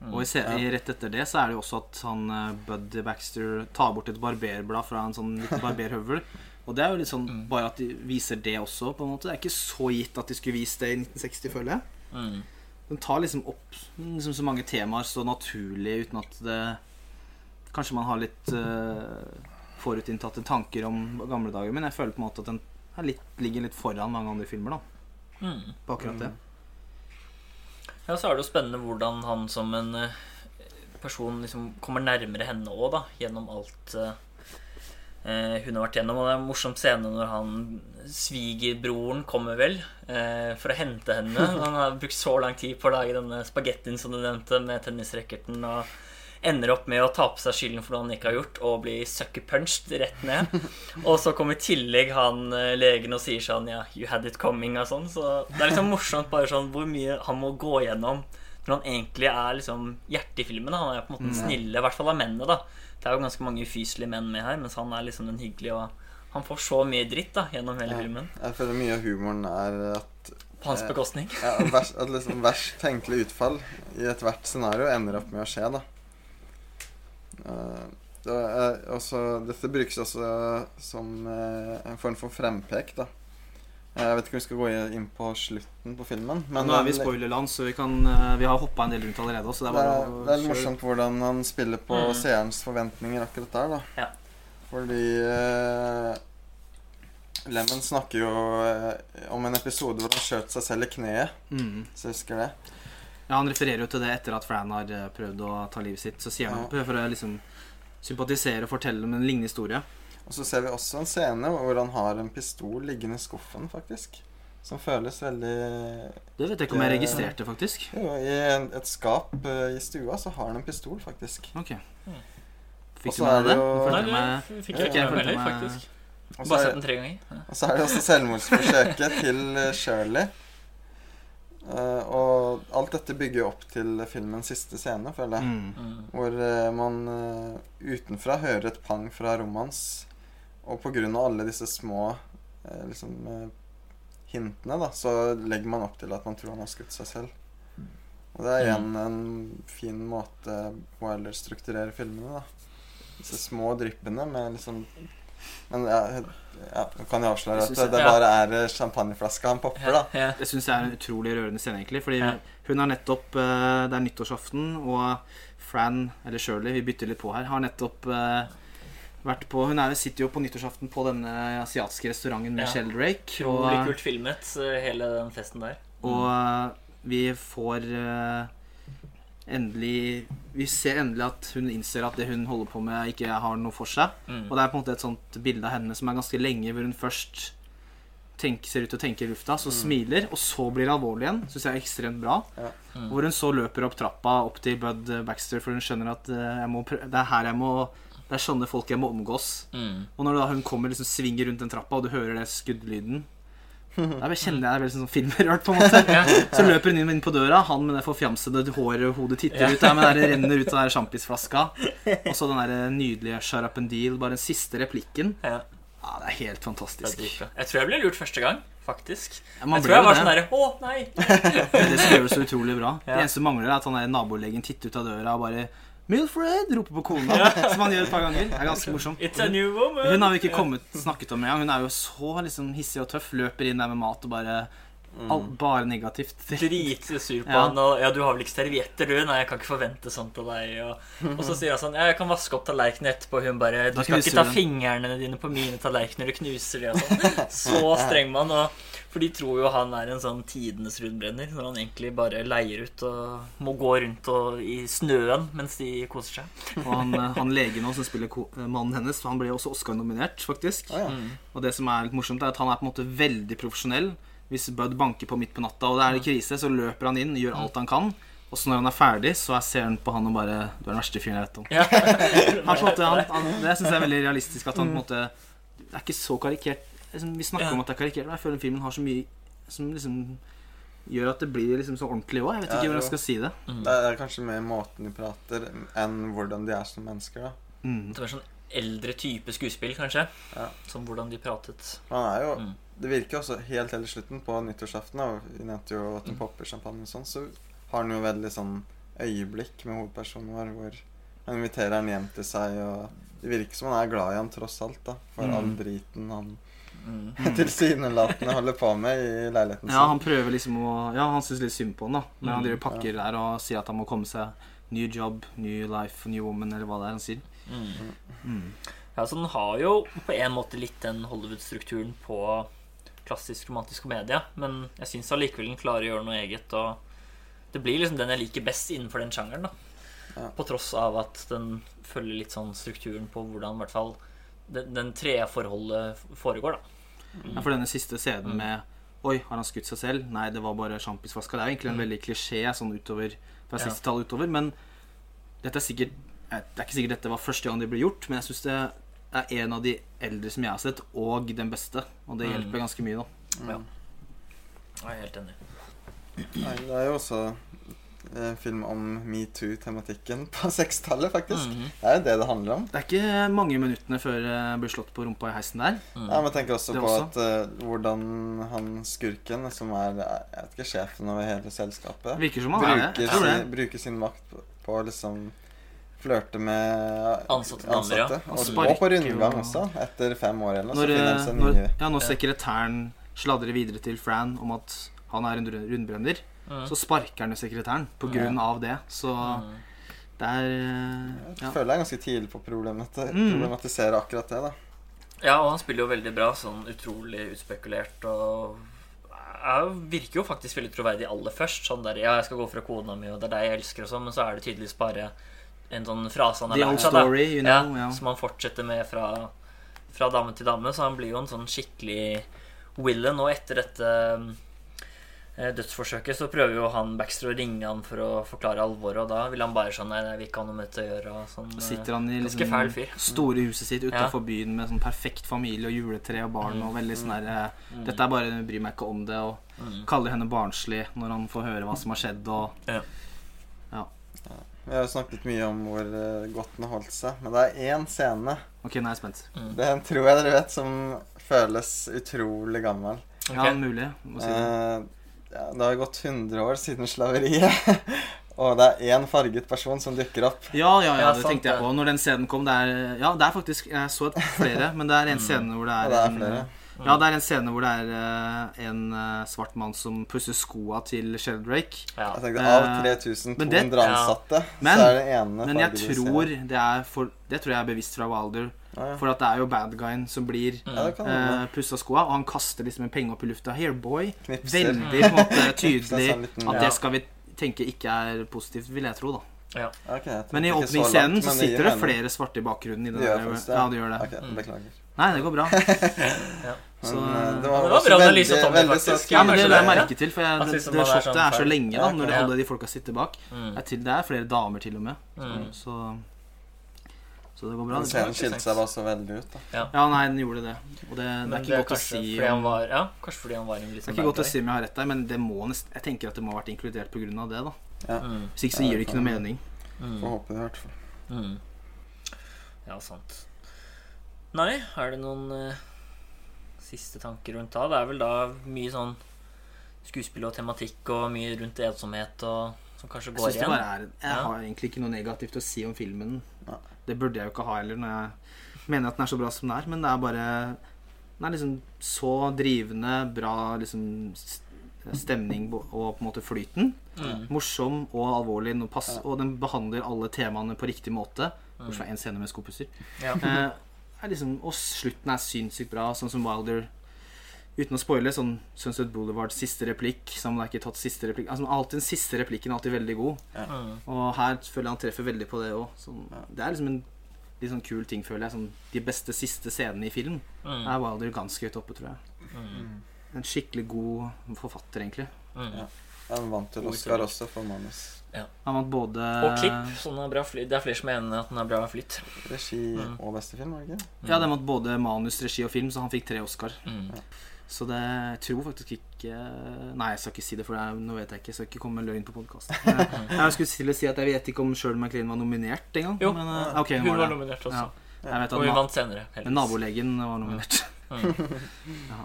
Speaker 1: Mm.
Speaker 3: Og i, se i rett etter det så er det jo også at han eh, Bud Baxter tar bort et barberblad fra en sånn liten barberhøvel. Og det er jo litt sånn
Speaker 1: Mm.
Speaker 3: bare at de viser det også, på en måte. Det er ikke så gitt at de skulle vist det i 1960, føler jeg.
Speaker 1: Mm.
Speaker 3: Den tar liksom opp liksom så mange temaer så naturlig uten at det Kanskje man har litt uh, forutinntatte tanker om gamle dager, men jeg føler på en måte at den litt, ligger litt foran mange andre filmer da,
Speaker 1: Mm.
Speaker 3: på akkurat det.
Speaker 1: Ja, så er det jo spennende hvordan han som en eh, person liksom kommer nærmere henne òg, da, gjennom alt eh, eh, hun har vært gjennom. Og det er en morsom scene når han svigerbroren kommer vel eh, for å hente henne. Han har brukt så lang tid på å lage denne spagettien som du nevnte, med tennisracketen, og ender opp med å ta på seg skylden for noe han ikke har gjort, og blir sucker punched rett ned. Og så kommer i tillegg han eh, legen og sier sånn Ja, you had it coming og sånn. Så det er liksom morsomt bare sånn hvor mye han må gå gjennom når han egentlig er liksom hjertet i filmen. da. Han er på en måte den snille, i hvert fall av mennene. da Det er jo ganske mange ufyselige menn med her, mens han er liksom den hyggelige. Og han får så mye dritt da gjennom hele
Speaker 2: Ja.
Speaker 1: filmen.
Speaker 2: Jeg føler mye av humoren er at
Speaker 1: På hans
Speaker 2: Eh,
Speaker 1: bekostning.
Speaker 2: ja, vers, at liksom verst tenkelig utfall i ethvert scenario ender opp med å skje, da. Eh, det er også, dette brukes også som eh, en form for frempek, da. Jeg vet ikke om vi skal gå inn på slutten på filmen. Men
Speaker 3: Nå er vi i spoilerland, så vi, kan, eh, vi har hoppa en del rundt allerede. Så det er
Speaker 2: det, er, det er morsomt hvordan han spiller på
Speaker 1: Mm.
Speaker 2: seerens forventninger akkurat der, da.
Speaker 1: Ja.
Speaker 2: Fordi eh, Lemon snakker jo eh, om en episode hvor han skjøt seg selv i kneet,
Speaker 3: Mm.
Speaker 2: så jeg husker det.
Speaker 3: Ja, Han refererer jo til det etter at Fran har eh, prøvd å ta livet sitt. Så sier han
Speaker 2: Ja.
Speaker 3: for å liksom sympatisere og fortelle om en lignende historie.
Speaker 2: Og så ser vi også en scene hvor han har en pistol liggende i skuffen, faktisk. Som føles veldig
Speaker 3: Det vet jeg ikke om jeg
Speaker 2: Det-
Speaker 3: registrerte, faktisk.
Speaker 2: Jo, i et skap eh, i stua så har han en pistol, faktisk.
Speaker 3: Ok Fikk
Speaker 2: så
Speaker 3: du med
Speaker 2: er
Speaker 3: deg
Speaker 2: det jo-
Speaker 1: Nei,
Speaker 3: det
Speaker 1: du fikk
Speaker 3: jeg
Speaker 1: ikke med heller, faktisk. Bare sett den tre ganger.
Speaker 2: Og så er det også selvmordsforsøket til eh, Shirley. Eh, og alt dette bygger jo opp til filmens siste scene, føler jeg.
Speaker 3: Mm.
Speaker 1: Mm.
Speaker 2: Hvor uh, man uh, utenfra hører et pang fra rommet hans. Og av alle disse små liksom, hintene, da, så legger man opp til at man tror han har skutt seg selv. Og det er igjen en fin måte Wilder strukturerer filmene, da. Disse små dryppene med liksom Men ja, ja, kan jeg avsløre at det, bare er eh, champagneflaska han popper, da.
Speaker 1: Ja.
Speaker 3: Det syns jeg er en utrolig rørende scene, egentlig. Fordi hun har nettopp eh, Det er nyttårsaften, og Fran, eller Shirley, vi bytter litt på her, har nettopp eh, vært på Hun er, sitter jo på nyttårsaften på denne asiatiske restauranten med
Speaker 1: Ja.
Speaker 3: Sheldrake.
Speaker 1: Utrolig
Speaker 3: Og,
Speaker 1: kult filmet, hele den festen der.
Speaker 3: og vi får endelig Vi ser endelig at hun innser at det hun holder på med, ikke har noe for seg.
Speaker 1: Mm.
Speaker 3: Og det er på en måte et sånt bilde av henne som er ganske lenge, hvor hun først tenker, ser ut til å tenke i lufta, så smiler, og så blir det alvorlig igjen. Syns jeg er ekstremt bra.
Speaker 2: Ja.
Speaker 3: Mm. Hvor hun så løper opp trappa opp til Bud Baxter, for hun skjønner at eh, jeg må prø det er her jeg må Det er sånne folk jeg må omgås.
Speaker 1: Mm.
Speaker 3: Og når da hun kommer liksom svinger rundt den trappa, og du hører det skuddlyden Da bare kjenner jeg det veldig sånn filmrørt, på en måte. Så løper hun inn, på døra, han med det forfjamsede håret og hodet titter ut der, men det renner ut av den sjampisflaska. Og så den der nydelige up and deal', bare den siste replikken.
Speaker 1: Ja,
Speaker 3: Ja, det er helt
Speaker 1: er
Speaker 3: fantastisk.
Speaker 1: Jeg tror jeg ble lurt første gang, faktisk.
Speaker 3: Ja,
Speaker 1: jeg tror jeg var
Speaker 3: det.
Speaker 1: sånn derre Å, nei!
Speaker 3: Det skrives så utrolig bra.
Speaker 1: Ja.
Speaker 3: Det eneste som mangler, er at han der nabolegen titter ut av døra og bare 'Milfred!' roper på kona, som han gjør et par ganger. Det er ganske morsomt. Hun har vi ikke kommet, snakket om engang. Hun er jo så liksom hissig og tøff. Løper inn der med mat og bare all, Bare negativt.
Speaker 1: Dritsur på
Speaker 3: Ja.
Speaker 1: han og Ja, du har vel ikke servietter, du? Nei, jeg kan ikke forvente sånt av deg. Og, og så sier han sånn Ja, jeg kan vaske opp tallerkenen etterpå. Hun bare Du skal ikke ta fingrene dine på mine tallerkener, du knuser de og sånn. Så streng mann. For de tror jo han er en sånn tidenes rundbrenner, når han egentlig bare leier ut og må gå rundt og, i snøen mens de koser seg.
Speaker 3: Og han, eh, han legen også, som spiller eh, mannen hennes, han ble også Oscar-nominert, faktisk.
Speaker 2: Ah, ja.
Speaker 3: Og det som er litt morsomt, er at han er på en måte veldig profesjonell. Hvis Bud banker på midt på natta, og det er krise, så løper han inn, gjør alt han kan. Og så når han er ferdig, så er- ser han på han og bare Du er den verste fyren jeg vet om.
Speaker 1: Ja.
Speaker 3: Han, på en måte, han, han, det syns jeg er veldig realistisk. At han på en måte Det er ikke så karikert. Liksom, vi snakker
Speaker 1: Ja.
Speaker 3: om at det er karikert, men jeg føler filmen har så mye som liksom gjør at det blir liksom så ordentlig òg. Jeg vet
Speaker 2: Ja,
Speaker 3: ikke hvordan jeg skal si det.
Speaker 2: Det er kanskje mer måten de prater, enn hvordan de er som mennesker, da.
Speaker 3: Mm.
Speaker 1: Det var sånn eldre type skuespill, kanskje.
Speaker 2: Ja.
Speaker 1: Som hvordan de pratet.
Speaker 2: Han er jo
Speaker 1: Mm.
Speaker 2: Det virker også helt til slutten, på nyttårsaften, og vi nevnte jo at hun popper champagne og sånn, så har han jo veldig sånn øyeblikk med hovedpersonen vår hvor han inviterer han hjem til seg, og det virker som han er glad i han tross alt, da. For
Speaker 3: Mm.
Speaker 2: all driten han
Speaker 1: Mm.
Speaker 2: tilsynelatende holder på med i leiligheten sin.
Speaker 3: Ja, han prøver liksom å Ja, han syns litt synd på han, da. Men han
Speaker 1: Mm,
Speaker 3: driver og pakker der og sier at han må komme seg New job, new life, new woman, eller hva det er han sier.
Speaker 1: Mm.
Speaker 3: Mm.
Speaker 1: Ja, så den har jo på en måte litt den Hollywood-strukturen på klassisk romantisk komedie, men jeg syns allikevel den klarer å gjøre noe eget, og det blir liksom den jeg liker best innenfor den sjangeren, da.
Speaker 2: Ja.
Speaker 1: På tross av at den følger litt sånn strukturen på hvordan i hvert fall den, den treforholdet foregår, da.
Speaker 3: Ja, for denne siste scenen med Oi, har han skutt seg selv? Nei, det var bare sjampisflaska. Det er jo egentlig en veldig klisjé sånn utover fra
Speaker 1: Ja.
Speaker 3: siste tall utover. Men dette er sikkert eh, Det er ikke sikkert dette var første gang det ble gjort, men jeg syns det er en av de eldre som jeg har sett, og den beste. Og det
Speaker 1: Mm.
Speaker 3: hjelper ganske mye, da.
Speaker 1: Ja. Jeg er helt enig.
Speaker 2: Nei, det er jo også en film om metoo-tematikken på 60-tallet, faktisk.
Speaker 1: Mhm.
Speaker 2: Det er jo det det handler om.
Speaker 3: Det er ikke mange minuttene før jeg blir slått på rumpa i heisen der.
Speaker 2: Ja, men tenk også
Speaker 3: Det
Speaker 2: på
Speaker 3: også.
Speaker 2: at uh, hvordan han skurken, som er jeg vet ikke, sjefen over hele selskapet,
Speaker 3: Virker som han er
Speaker 2: bruker,
Speaker 3: tror det.
Speaker 2: sin, bruker sin makt på, på liksom flørte med
Speaker 1: Ansatte ja.
Speaker 2: Og,
Speaker 3: sparker
Speaker 2: på rundgang også. Etter fem år eller så
Speaker 3: Når, eh, når, ja, når sekretæren sladrer videre til Fran om at han er en rundbrenner, rundbrenner, så sparker han jo sekretæren på grunn av det. Så det er ja.
Speaker 2: Jeg føler jeg er ganske tidlig på å problemati
Speaker 3: Mm.
Speaker 2: problematisere akkurat det. da
Speaker 1: Ja, og han spiller jo veldig bra, sånn utrolig utspekulert og jeg virker jo faktisk veldig troverdig aller først. Sånn der, ja, jeg skal gå fra kona mi, og det er deg jeg elsker, og sånn, men så er det tydeligvis bare en sånn frase han har lært seg,
Speaker 3: story, you know, ja.
Speaker 1: Som han fortsetter med fra, fra dame til dame, så han blir jo en sånn skikkelig villain. Og etter dette eh, dødsforsøket så prøver jo han Baxter å ringe han for å forklare alvoret, og da vil han bare sånn Nei, nei, vi ikke ha noe med dette å gjøre. Og sånn, eh,
Speaker 3: Sitter han i
Speaker 1: Ganske fæl
Speaker 3: liksom
Speaker 1: fyr.
Speaker 3: store huset sitt utafor byen med sånn perfekt familie og juletre og barn og veldig sånn der mm. Dette er bare bryr meg ikke om det, og kaller henne barnslig når han får høre hva som har skjedd, og
Speaker 1: Ja.
Speaker 3: Ja.
Speaker 2: Vi har jo snakket mye om hvor eh, godt den holdt seg, men det er én scene
Speaker 3: Ok, nå er jeg spent.
Speaker 2: Den tror jeg dere vet, som føles utrolig gammel.
Speaker 3: Ja, mulig. Må si det.
Speaker 2: Eh, ja, det har gått 100 år siden slaveriet. Og det er én farget person som dukker opp.
Speaker 3: Ja, ja, ja, det tenkte jeg på. Når den scenen kom, det er Ja, det er faktisk Jeg så flere, men det er en scene hvor det er,
Speaker 2: det er
Speaker 3: en
Speaker 2: flere.
Speaker 3: Ja, det er en scene hvor det er uh, en uh, svart mann som pusser skoa til Sheldrake.
Speaker 1: Ja.
Speaker 2: Jeg tenkte Av
Speaker 3: Eh,
Speaker 2: 3200 ansatte, ja.
Speaker 3: Men-
Speaker 2: så er det ene
Speaker 3: Men jeg tror det er for Det tror jeg er bevisst fra Wilder.
Speaker 2: Ah, ja.
Speaker 3: For at det er jo bad guyen som blir
Speaker 2: Ja,
Speaker 3: eh,
Speaker 2: hende.
Speaker 3: pussa skoa, og han kaster liksom en penge opp i lufta. Here, boy.
Speaker 2: Knipser.
Speaker 3: Veldig på en måte tydelig
Speaker 2: liten-
Speaker 3: at
Speaker 1: Ja.
Speaker 3: det skal vi tenke ikke er positivt, vil jeg tro, da.
Speaker 1: Ja.
Speaker 2: Okay,
Speaker 3: Men i åpningsscenen
Speaker 2: så
Speaker 3: så
Speaker 2: men det
Speaker 3: sitter det flere svarte i bakgrunnen. I den
Speaker 2: Det gjør
Speaker 3: der- Ja, det gjør det.
Speaker 2: Ok, beklager.
Speaker 3: Nei, det går bra.
Speaker 2: ja.
Speaker 3: Så,
Speaker 2: men,
Speaker 1: det var
Speaker 2: også
Speaker 1: bra
Speaker 2: veldig-
Speaker 1: analyse av Tommy,
Speaker 2: veldig
Speaker 1: faktisk.
Speaker 3: Ja, men det la jeg merke til, for jeg, det,
Speaker 1: liksom
Speaker 3: det
Speaker 1: er
Speaker 3: shotet
Speaker 1: sånn
Speaker 3: er så lenge, da,
Speaker 2: Ja,
Speaker 3: når
Speaker 1: det
Speaker 3: alle de folka sitter bak.
Speaker 1: Mm.
Speaker 3: Det er, til, det er flere damer, til og med. Så,
Speaker 1: Mm.
Speaker 3: så, så det går bra.
Speaker 2: Den scenen skilte seg bare så veldig ut. da
Speaker 3: Ja, nei, den gjorde det. Og det, det er ikke godt å si om,
Speaker 1: var, ja, kanskje fordi han var en
Speaker 3: Det
Speaker 1: liksom
Speaker 3: er ikke godt å si om jeg har rett der, men det må nesten jeg tenker at det må ha vært inkludert pga. det. da
Speaker 2: Ja.
Speaker 1: Mm.
Speaker 3: Hvis ikke så gir det ikke noe mening.
Speaker 1: Mm.
Speaker 2: Får håpe det, i hvert fall.
Speaker 1: Mm. Ja, sant. Nei, er det noen uh, siste tanker rundt da? Det er vel da mye sånn skuespill og tematikk og mye rundt ensomhet og som kanskje går
Speaker 3: jeg
Speaker 1: igjen.
Speaker 3: er Jeg
Speaker 1: Ja.
Speaker 3: har egentlig ikke noe negativt å si om filmen.
Speaker 2: Ja.
Speaker 3: Det burde jeg jo ikke ha heller, når jeg mener at den er så bra som den er. Men det er bare Den er liksom så drivende, bra liksom stemning og på en måte flyten.
Speaker 1: Mm.
Speaker 3: Morsom og alvorlig, og, pass, og den behandler alle temaene på riktig måte.
Speaker 1: Mm.
Speaker 3: Bortsett fra én scene med skopusser.
Speaker 1: Ja.
Speaker 3: Eh, er liksom, og slutten er sinnssykt bra, sånn som Wilder Uten å spoile, sånn Sunset Boulevard, siste replikk. Sam Like tatt siste replikk altså, alltid Den siste replikken er alltid veldig god.
Speaker 1: Ja.
Speaker 3: Og her føler jeg han treffer veldig på det òg. Det er liksom en litt sånn kul ting, føler jeg. Sånn, de beste siste scenene i film
Speaker 1: Mm.
Speaker 3: er Wilder ganske høyt oppe, tror jeg.
Speaker 1: Mm.
Speaker 3: En skikkelig god forfatter, egentlig.
Speaker 1: Mm.
Speaker 2: Ja. Han vant til Oscar også for manus.
Speaker 3: Han vant både
Speaker 1: Og klipp. Sånn er bra flyt. Det er flere som mener at den er bra flytt.
Speaker 2: Regi
Speaker 1: Mm.
Speaker 2: og beste film, var det ikke?
Speaker 3: Ja, den vant både manus, regi og film, så han fikk tre Oscar.
Speaker 1: Mm.
Speaker 3: Så det jeg tror faktisk ikke Nei, jeg skal ikke si det, for det er, nå vet jeg ikke. Jeg skal ikke komme med løgn på podkasten. Jeg skulle til å si at jeg vet ikke om Shirley MacLaine var nominert engang.
Speaker 1: Jo,
Speaker 3: men, eh, ok,
Speaker 1: Hun
Speaker 3: hun
Speaker 1: var
Speaker 3: var
Speaker 1: nominert også.
Speaker 3: Ja. Jeg
Speaker 1: Og hun vant senere.
Speaker 3: men nabolegen var nominert.
Speaker 1: Mm.
Speaker 3: Ja.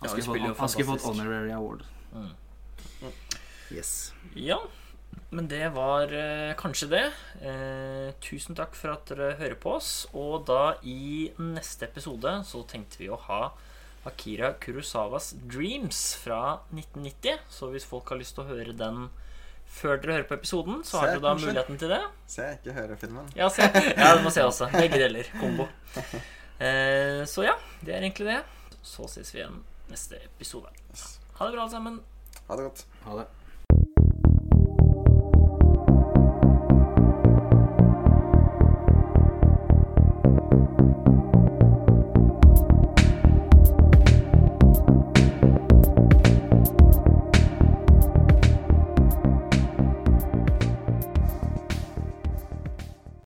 Speaker 3: Han
Speaker 1: Ja,
Speaker 3: skulle
Speaker 1: spiller
Speaker 3: fått, han skulle fått honorary award.
Speaker 1: Mm.
Speaker 3: Yes.
Speaker 1: Ja, men det var eh, kanskje det. Eh, tusen takk for at dere hører på oss. Og da i neste episode så tenkte vi å ha Akira Kurosawas 'Dreams' fra 1990. Så hvis folk har lyst til å høre den før dere hører på episoden, så har dere da
Speaker 2: kanskje.
Speaker 1: muligheten til det.
Speaker 2: Se, ikke høre filmen.
Speaker 1: Ja, se. ja du må se også. Begge deler. Kombo. Eh, så ja, det er egentlig det. Så ses vi igjen neste episode. Ha det bra, alle sammen.
Speaker 2: Ha det godt.
Speaker 3: Ha det.